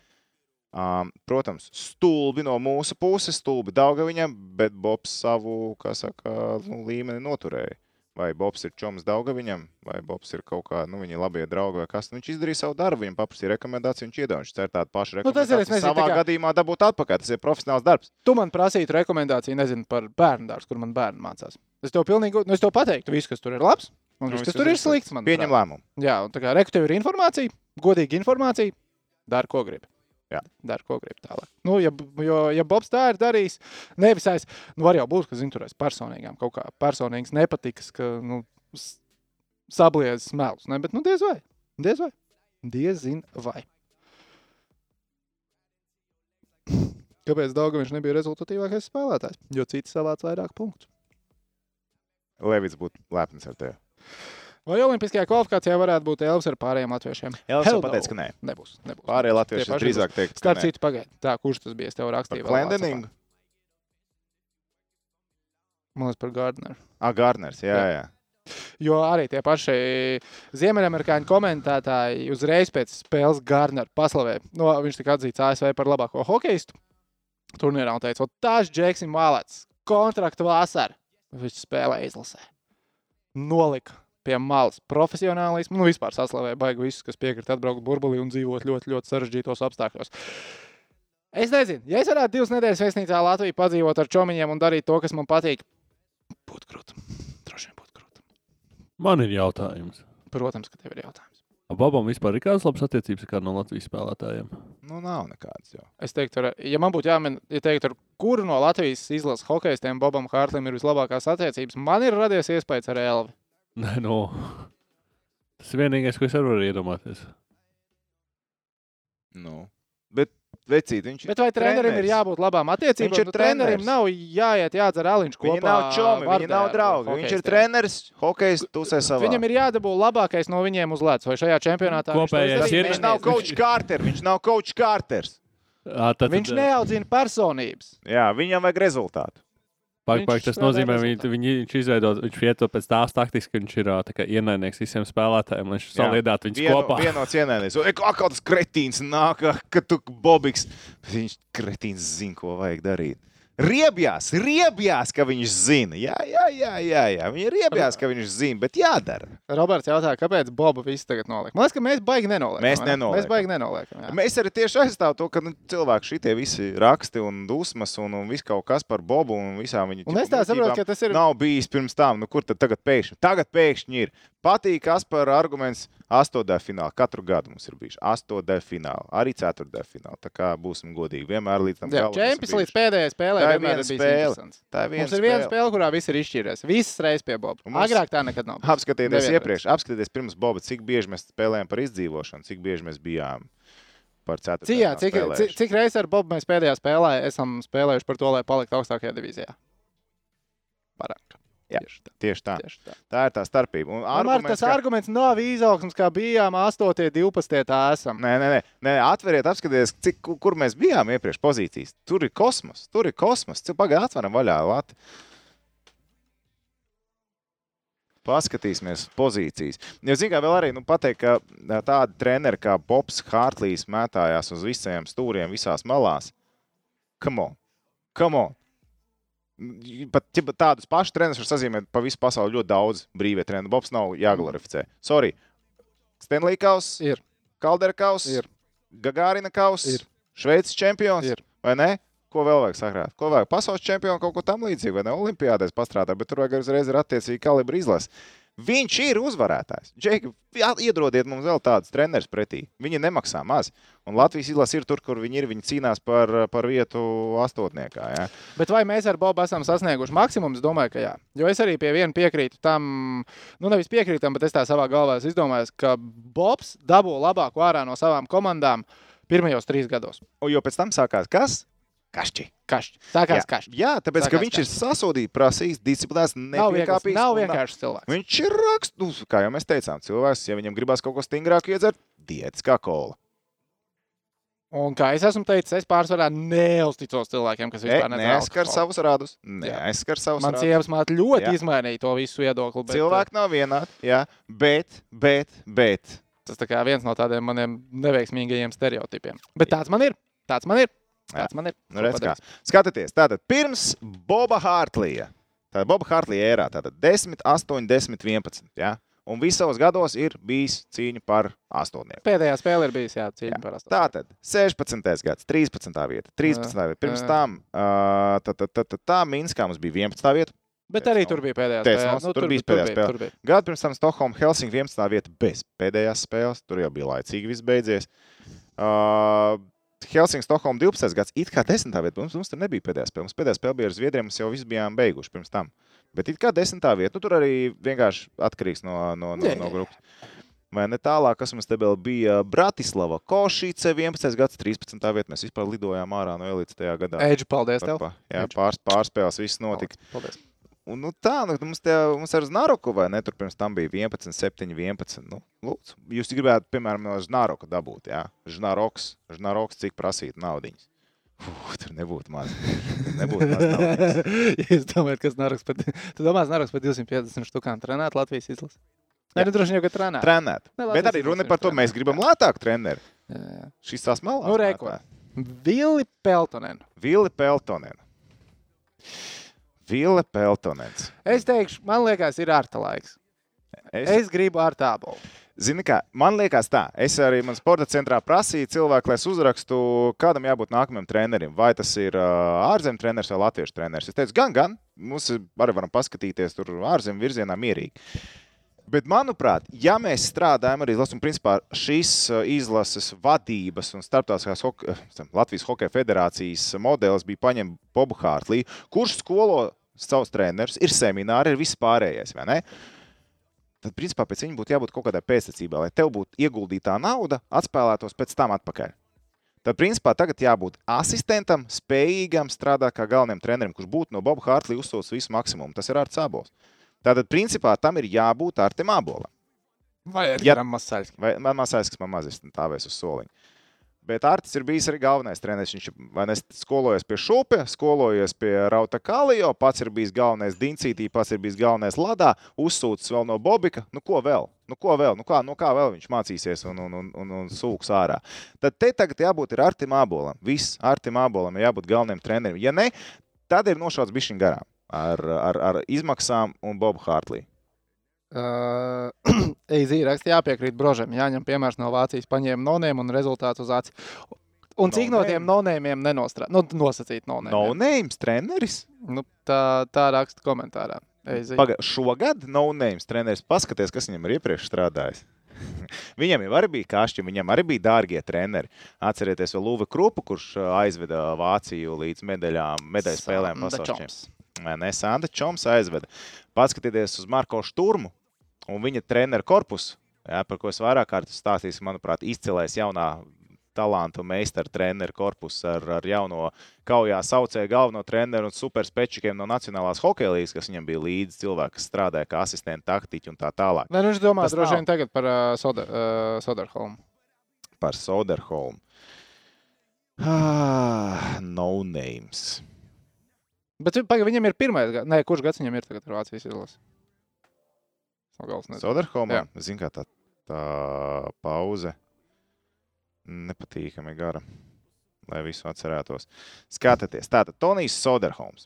um, protams, stulbi no mūsu puses, stulbi viņam, bet Bobs savu, saka, nu, līmeni noturēja. Vai Bobs ir čoms Daugaviņam, vai Bobs ir kaut kā, nu, viņa labie draugi vai kas. Nu, viņš izdarīja savu darbu, viņam paprasīja rekomendāciju, viņš iedod, viņš cer tādu pašu Nu, tas ir, rekomendāciju. savā kā- gadījumā dabūt atpakaļ, tas ir profesionāls darbs. Tu man prasītu rekomendāciju, nezinu, par bērnu dārstu, kur man bērni mācās. Es tev pilnīgi, nu, es tev pateiktu, viss, kas tur ir labs, un Nu, viss, kas tur ir slikts. Man Pieņem lēmumu. Jā, un tā kā reku tev ir informācija, godīga informācija, dari, ko gribi. Jā. Dari, ko gribi tālāk. Nu, ja, jo, ja Bobs tā ir darījis, nevis aiz, nu, var jau būt, ka zinu, tur aiz personīgām kaut kā personīgas nepatikas, ka, nu, sabliezis melus, ne, bet, nu, diez vai, diez vai, diezin vai. Kāpēc Dārgājs nebija rezultatīvākais spēlētājs? Jo citi savāca vairāk punktu. Levits būtu lepns ar tevi. Vai Olimpiskajā kvalifikācijā varētu būt Elvis ar pārējiem latviešiem? Hell jau pateica, no. ka nē. Nebūs. nebūs. Pārējie latvieši drīzāk teikt, ka Starp citu, pagaidiet, tā, kurš tas bija? Es tev rakstīju. Klendeningu? Man liekas, par Gardneru. Ah, Gārners, jā, Jā. jā. Jo arī tie paši ziemeļamerikāņu komentētāji uzreiz pēc spēles Gardneru paslavēja. No, viņš tika atzīts ASV par labāko hokeistu turnīrā un teica, tas Džeksim Malets, kontraktu vasarā, viņš spēlē izlasē. Nolika pie malas profesionālismu, nu vispār saslavēja baigi visus, kas piekrīt atbraukt burbulī un dzīvot ļoti, ļoti sarežģītos apstākļos. Es nezinu, ja es varētu divas nedēļas viesnīcā Latvijā padzīvot ar čomiņiem un darīt to, kas man patīk, būtu grūti. Droši vien būtu grūti. Man ir jautājums. Protams, ka tev ir jautājums. Babam vispār ir kādas labas attiecības ar no Latvijas spēlētājiem? Nu, nav nekāds jau. Es teiktu, ar, ja man būtu jāmin, ja teiktu, ar kuru no Latvijas izlases hokeistiem Bobam Hārtam ir vislabākās attiecības, man ir radies iespējas ar Elvi. Nē, no. Tas ir vienīgais, ko es varu iedomāties. Nu. Bet, vecīt, viņš Bet vai trenerim ir jābūt labām attiecībām? Viņš ir Nu, trenerim treneris. nav jāiet jādzer aliņš kopā. Viņi nav čomi, viņi Vardē nav ar draugi. Viņš ir treneris, hokejs, tusē savā. Viņam ir jādabū labākais no viņiem uz ledus, vai šajā čempionātā viņš to Kopējais izdarīs? ir- Viņš nav coach Carter, viņš nav coach Carters. À, tad, Viņš neaudzina personības. Jā, viņam vajag rezultātu. Viņš pag, tas nozīmē, ka viņi, viņš izveido, viņš ieto pēc tās taktikas, ka viņš ir kā ienaidnieks visiem spēlētājiem, lai viņš saliedātu viņus Vieno, kopā. vienots ienēdnis. Kā tas kretīns nāk, ka tu bobiks. Viņš kretīns zina, ko vajag darīt. Riebjās, riebjās, ka viņš zina. Jā, jā, jā, jā, jā. Viņa riebjās, ka viņš zina, bet jādara. Roberts jautā, kāpēc Bobu viss tagad noliek. Man liekas, ka mēs baigi nenoliekam. Mēs nenoliekam. Mēs baigi nenoliekam. jā. Mēs arī tieši aizstāvam to, ka nu, cilvēki šitie visi raksti un dusmas un, un viss kaut kas par Bobu un visām viņa Un es tā saprotu, ka tas ir. Nav bijis pirms tam, nu kur tad tagad pēkšņi? Tagad pēkšņi ir. Patīk, kas par arguments astotdaļa finālā. Katru gadu mums ir bijis astotdaļa fināla, arī ceturtdaļa fināla. Tā kā būsim godīgi, vienmēr līdz tam galam. čempions līdz pēdējai spēlē ir viena spēle. Tā ir viena Mums ir viena spēle. spēle, kurā viss ir izšķīries. Visas reizes pie Boba. Mums- Agrāk tā nekad nav. bijis. Apskatieties Nevienreiz. iepriekš, apskatieties pirms Boba, cik bieži mēs spēlējām par izdzīvošanu, cik bieži mēs bijām par Cik, jā, ceturtajām cik, cik, cik reizes ar Bobu mēs pēdējā spēlē esam spēlējuši par to, lai paliktu augstākajā divīzijā? Parāk. Jā. Tieši tā. Tieši tā. Tieši tā. Tā ir tā starpība. Un Tomēr tas arguments, ka- arguments nav izaugsms, kā bijām 8, 12, tā esam. Nē, nē, nē, nē atveriet, apskatieties, cik, ku- kur mēs bijām iepriekš pozīcijas. Tur ir kosmos, tur ir kosmos. Pagaidā, atveram vaļā Latviju. Paskatīsimies pozīcijas. Jo, zināmā mērā, vēl arī nu, pateikt, ka tādi treneri kā Bobs Hārtlīs mētājās uz visiem stūriem, visās malās. Come on! Come on. Pat ja tādus pašus trenerus var sazīmēt pa visu pasauli ļoti daudz brīvie treneri. Bobs nav jāglorificē. Sorry. Stanley Kaus, Ir. Kaldera Kaus, Ir. Gagārina Kaus, Ir. Šveices čempions. Ir. Vai ne? Ko vēl vajag sakrāt? Ko vajag? Pasaules čempionu kaut ko tam līdzīgu, vai ne? Olimpiādēs pastrādāt, bet tur vajag uzreiz ar attiecīgu kalibru izlasi. Viņš ir uzvarētājs. Džeki, iedodiet mums vēl tādus trenerus pretī. Viņi nemaksā maz. Un Latvijas izlase ir tur, kur viņi ir. Viņi cīnās par, par vietu astotniekā. Ja? Bet vai mēs ar Bobu esam sasnieguši maksimumu? Es domāju, ka jā. Jo es arī pie viena piekrītu tam, nu nevis piekrītam, bet es tā savā galvā esmu izdomājis, ka Bobs dabū labāko ārā no savām komandām pirmajos trīs gados. Un jo pēc tam sākās kas? Kašķi. Kašķi. Tā kā Jā, kašķi. jā, tāpēc, ka Sākās viņš ir sasodīts, prasījis, disciplinēts, nepiekāpīgs. nav un vienkārši cilvēks. Viņš ir raksts, nu, kā jau mēs teicām, cilvēks, ja viņam gribās kaut ko stingrāku iedzert, diētas kā kola. Un kā es esmu teicis, es pārsvarā neusticos cilvēkiem, kas vispār nedara Neaizskar savus rādus. Neaizskar savus Man rādus. sievas māte ļoti Jā. izmainīja to visu viedokli. Bet, Cilvēki nav vienādi, jā, bet, bet, bet. Tas tā kā viens no tādiem maniem neveiksmīgajiem stereotipiem. Bet tāds man ir. Tāds man ir. Tāds man ir. Nu, redz, kā. Skatieties, tātad pirms Boba Hārtlija. Tātad Boba Hārtlija ērā, tātad 10, 8, 10, 11. Ja? Un visos gados ir bijis cīņa par astotnieku. Pēdējā spēle ir bijusi jācīņa Jā. par astoņu. Tātad 16. gads, 13. vieta, 13. vieta. Pirms jā. tam uh, tā, tā, tā, tā, tā Minskā mums bija 11. vieta. Bet arī tur bija pēdējā Teicu, spēle. nu, tur bija pēdējā. Tur bija. Gadu pirms tam Stokholma, Helsinki 11. vieta bez pēdējās spēles. Tur jau bija laicīgi viss beidzies. Uh, Helsinki, Stokholma 12. gads, it kā 10. vieta. Mums, mums tur nebija pēdējā spēle. Mums pēdējā spēle bija ar Zviedriem, mēs jau viss bijām beiguši pirms tam. Bet it kā 10. vieta, nu, tur arī vienkārši atkarīgs no, no, no, no grupas. Vai ne tālāk, kas mums te vēl bija Bratislava, Košice 11. gads, 13. vieta. Mēs vispār lidojām ārā no elites tajā gadā. Eģi, paldies Par tev. Jā, Eidž. pārs, pārspēles, viss notika. Paldies. Un, nu, tā, nu, mums, te, mums ar Znaroku, vai ne? Tur pirms tam bija 11, 7, 11. Nu, lūdzu, jūs gribētu, piemēram, no Znaroka dabūt, jā? Znaroks, Znaroks cik prasīt naudiņas. Uf, tur nebūtu maz. Nebūtu maz naudiņas. Jūs domājat, kas Naroks pat, tu domā, Naroks pat 250 štukām trenēt Latvijas izlases? Nē, nu droši vien ka trenēt. Trenēt. Ne, labi, Bet es arī runa par to, trenēt. mēs gribam lētāku treneri. Jā, jā. Šis tās malās. Nu, reko. Vili Peltonen. Vili Peltonen. Vili Peltonens. Es teikšu, man liekas, ir ārta laiks. Es, Es gribu ar tābu. Zini, kā, man liekas, tā. Es arī man sporta centrā prasīju cilvēku, lai es uzrakstu, kādam jābūt nākamajam trenerim. Vai tas ir ārzemju treneris vai latviešu treneris. Es teicu, gan, gan. Mums arī varam paskatīties tur ārzemju virzienā mierīgi. Bet, manuprāt, ja mēs strādājam arī un principā šīs izlases vadības un starptautiskās hoke, Latvijas Hokeja federācijas modelis bija paņemts Bobu Hārtlī, kurš skolo savus trenerus, ir semināri, ir viss pārējais. vai ne? Tad, principā, pēc viņa būtu jābūt kaut kādai pēctecībai, lai tev būtu ieguldītā nauda, atspēlētos pēc tam atpakaļ. Tad, principā, tagad jābūt asistentam, spējīgam strādāt kā galvenajam trenerim, kurš būtu no Boba Hārtlī uzsūcis visu maksimumu. Tas ir ar cēlos. Tātad, principā, tam ir jābūt ar tiem abolam. Vai arī Ja-. Masaļs? Vai kas man mazs stāvēs uz soliņa. Bet Artis ir bijis arī galvenais treneris. Viņš ir skolojies pie Šupe, skolojies pie Rauta Kalijo, pats ir bijis galvenais Dincītī, pats ir bijis galvenais Ladā, uzsūcis vēl no Bobika. Nu, ko vēl? Nu, ko vēl? Nu, kā, nu, kā vēl viņš mācīsies un, un, un, un, un sūks ārā? Tad te tagad jābūt Artim Abolam. Viss Artim Abolam ir jābūt galvenajam trenerim. Ja ne, tad ir nošauts bišķiņ garām ar, ar, ar izmaksām un Bobu Hārtlī. Uh, Eizīja raksta, jāpiekrīt brožam. Jāņem piemērs no Vācijas, paņēma nonēm un rezultātu uz aci. Un cik no tiem nonēmiem nenostrādā? Nu, nosacīt nonēmiem. No names treneris. Nu, tā, tā raksta komentārā. Eizīja. Paga, šogad no-name treneris paskatās, kas viņam ir iepriekš strādājis. viņam jau arī bija kašķi, viņam arī bija dārgie treneri. Atcerieties, vēl Lūva Krupu, kurš aizveda Vāciju līdz medaļām, medaļu spēlēm pasaules čempionātā. Ne? Sanda Čoms aizveda. Paskatieties uz Marko Šturmu un viņa treneru korpusu, jā, par ko es vairāk kārtas stāstīju, manuprāt, izcilais jaunā talantu meistaru treneru korpusu ar, ar jauno kaujā saucēju galveno treneru un superspečiem no Nacionālās hokeja līnijas, kas viņam bija līdzi cilvēki, kas strādāja kā asistenti, taktiķi un tā tālāk. Nē, nu, viņš domā, Tas droši vien tagad par uh, Soder, uh, Soderholmu. Par Soderholmu. Ah, no names. Bet vi- paga, viņam ir pirmais. Nē, kurš gads viņam ir tagad Vācijas izlasi? No galvas nezinu. Soderholmam, zinu, kā tā, tā pauze nepatīkami gara, lai visu atcerētos. Skatieties, tātad Tonijs Soderholms.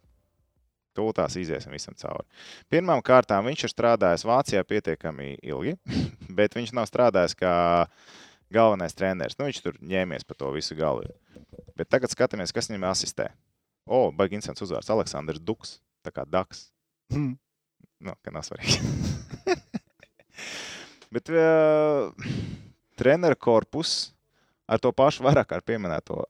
Tūlītās iziesim visam cauri. Pirmām kārtām viņš ir strādājis Vācijā pietiekami ilgi, bet viņš nav strādājis kā galvenais treneris. Nu, viņš tur ņēmies par to visu galvu. Bet tagad skatāmies, kas viņam asistē. O, baigi interesants uzvārds. Aleksandrs Duks, tā kā Daks. Hmm. Nu, ka nav svarīgi. Bet uh, treneru korpus ar to pašu vairāk kā pieminēto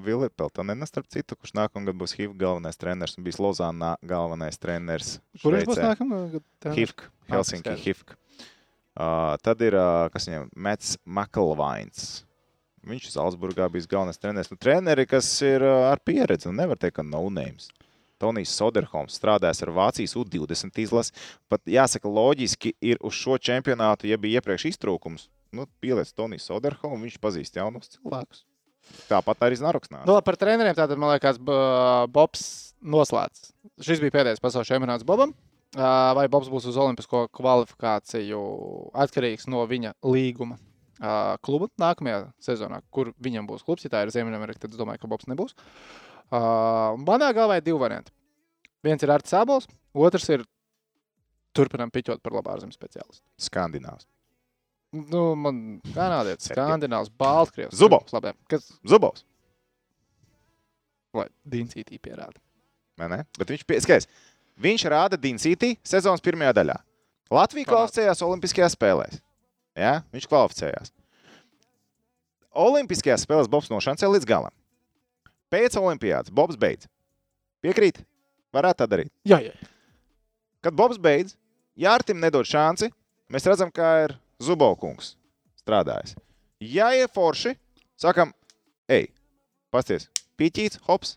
Vilnius Peltonenu, starp citu, kurš nākamgad būs HIV galvenais treneris un bijis Lozānā galvenais treneris. Kur viņš būs nākamā? HIFK, Helsinki. HIFK. Uh, tad ir, uh, kas viņam, Mets Makalvains. Viņš Zaldzburgā bija galvenais treneris. Nu, treneri, kas ir uh, ar pieredzi, nu nevar teikt, ka no names. Tonijs Soderholms strādājis ar Vācijas U-20 izlasi. Pat jāsaka, loģiski ir uz šo čempionātu, ja bija iepriekš iztrūkums. Nu, pieliec Tonijs Soderholms, viņš pazīst jaunus cilvēkus. Tāpat arī Znaroks nāca. Nu, par treneriem tātad, man liekas, Bobs noslēdz. Šis bija pēdējais pasaules čempionāts Bobam. Vai Bobs būs uz Olimpisko kvalifikāciju atkarīgs no viņa līguma kluba nākamajā sezonā, kur viņam būs klubs? Ja tā ir Ziemeļamerika, tad es domāju, ka Bobs nebūs. Ā, Manā galvā ir divi varianti. Viens ir Arts Sābols, otrs ir turpinām piķot par labā ārzemju speciālistu. Skandināvs. Nu, man kanādietis, skandināvs, baltkrievs. Zubovs. Labi, kas, Zubovs. lai Dīncītī pierāda. vai ne? Bet viņš, pie- skaties, viņš rāda Dincītī sezonas pirmajā daļā. Latvija kvalificējās Olimpiskajās spēlēs. Ja? Viņš kvalificējās. Olimpiskajās spēlēs Bobs nošancē līdz galam. Pēc Olimpijas Bobs beidz. Piekrīt? Varētu tā darīt. Jā, jā. Kad Bobs beidz, ja Artim nedod šanci, mēs redzam, kā ir Zubovkungs strādājis. Ja ir forši, sakam, ej, pasties, pīķīts, hops,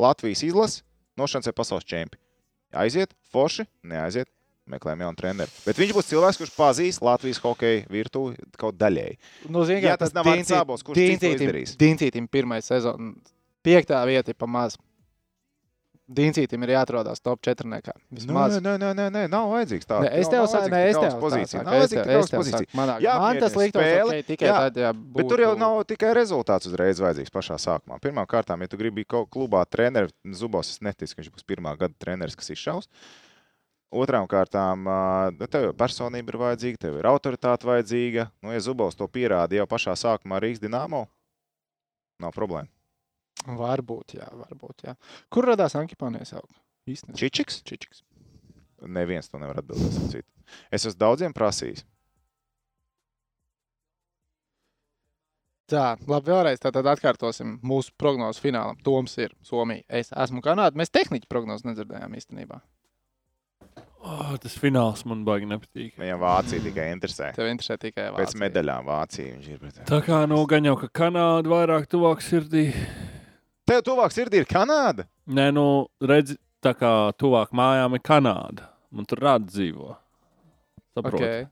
Latvijas izlase, nošancē pasaules čempi. Aiziet, forši, neaiziet, meklējam jaunu treneru. Bet viņš būs cilvēks, kurš pazīst Latvijas hokeja virtuvi kaut daļēji. Nu, zin, Ja tas nav Arts Sābols, kurš to izdarīs? Dincītim pirmā sezona, piektā vieta ir pa maz. Dincītim ir jāatrodas top 4. Nē, Vismaz. nē, nē, nē, nē, nav vajadzīgs tāds. Es tev saku, nē, es tev pozīciju. Nav es vajadzīga tev- tik es augsta tev pozīcija. saku, manā- Jā, Man tas liktos spēle, ok, tikai jā. tad, ja Bet tur jau būtu- nav tikai rezultāts uzreiz vajadzīgs pašā sākumā. Pirmkārt, ja tu gribi kaut klubā treneris, Zubovs, es neticu, ka viņš būs pirmā gada treneris, kas izšaus. Otrām kārtām, nu, tev jau personība ir vajadzīga, tev ir autoritāte vajadzīga. Nu, ja Zubovs to pierāda jau pašā sākumā Rīgas dīnāmo, nav problēma. Varbūt, jā, varbūt, jā. Kur radās Ankipānijas auga? Īstenībā. Čičiks? Čičiks. Neviens to nevar atbildēt. Es esmu daudziem prasījis. Tā, labi, vēlreiz tātad atkārtosim mūsu prognozu finālam. Toms ir Somija. Es esmu Kanāda. Mēs tehniķu prognozi nedzirdējām īstenībā. Oh, tas fināls man baigi nepatīk. Viņam Vācija tikai interesē. Tev interesē tikai Pēc Vācija. medaļām Vācija viņš ir. Bet... Tā kā nu gan jau, ka Kanāda vairāk tuvāk sirdī. Tev tuvāk sirdī ir Kanāda. Nē, nu, redzi, tā kā tuvāk mājām ir Kanāda. Man tur rāda dzīvo. Saproti. Okay.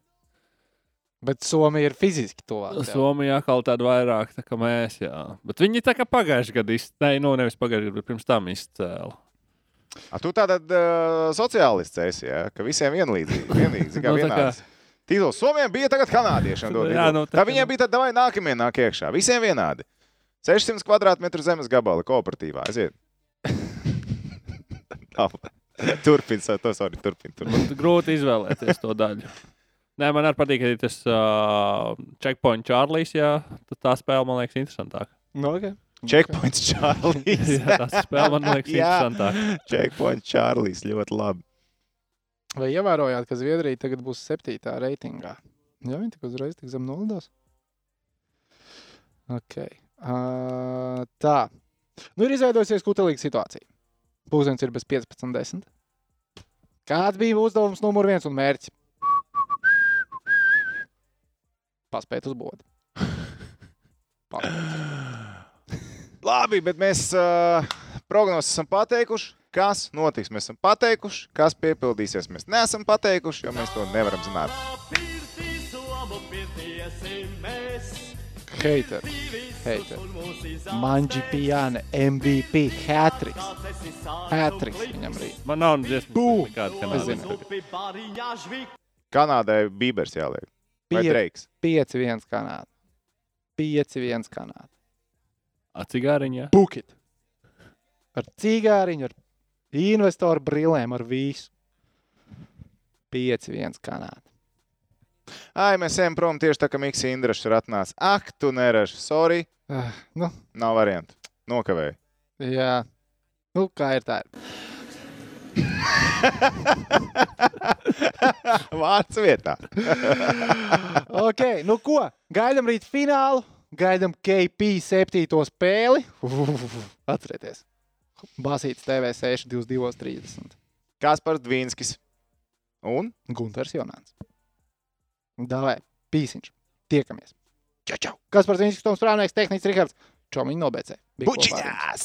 Bet Somija ir fiziski tuvāk. Somija atkal tāda vairāk tā kā mēs, jā. Bet viņi tā kā pagājušajā gadā izcēla, nu nevis pagājušajā gadā, bet pirms tam izcēla. A, tu tātad uh, sociālists esi, ja? ka visiem vienlīdzīgi. vienlīdzīgi kā Nu, tā kā- vienāds. Tīkls Somijam bija tagad kanādiešiem. Jā, titulu. nu, tā tā viņiem nu. bija tad vai nākamie nāk iekšā. Visiem vienādi. 600 kvadrātmetru zemes gabala kooperatīvā. Aiziet. Turpini, to sorry, turpini. turpin. Grūti izvēlēties to daļu. Nē, man arī patīk arī tas uh, checkpoint Čārlis. Jā, tad tā spēle man liekas interesantāka. Nu, okay. Checkpoints Čārlis. Jā, tā spēle man liekas interesantāka. Checkpoints Čārlis. Ļoti labi. Vai ievērojāt, ka Zviedrija tagad būs septītā reitingā? Jā, viņi tik uzreiz tik zem nulles. Okay. Uh, tā. Nu, ir izveidojusies kutelīga situācija. Pūzens ir bez 15. Kāds bija uzdevums numur viens un mērķis? Paspēt uz bodu. Labi, bet mēs uh, prognozes esam pateikuši. Kas notiks? Mēs esam pateikuši, kas piepildīsies. Mēs neesam pateikuši, jo mēs to nevaram zināt. Heiter. Heiter. Manģi Pjāne, MVP, Hatriks. Hatriks viņam rīt. Man nav dziesmas, Bū! nekāda kanāda. Kanādai Bībers jāliek. Vai Pie- Dreiks? 5-1 Kanāda. 5-1 Kanāda. A, cigāriņā? Bukit. Ar cigāriņu, ar investoru brīlēm, ar visu. 5-1 Kanāda. Ai, mēs ejam prom tieši tā, kā Mikls Indrašs ir atnācis. Ak, tu neraši. Sorry, Uh, nu, nav variantu. Nokavēju. jā. Nu, kā ir tā? Vārds vietā. ok, nu ko? Gaidām rīt finālu. Gaidām KP 7. spēli. Atcerieties. Basīts TV 6, 22, 30. Kaspars Dvīnskis. Un Gunārs Jonāns. Davai, pīsiņš. Tiekamies. Čau, čau. Kas par ka Toms Prāvnieks, tehnicis Rihards. Čau, viņi nobeidzē. Bučiņās!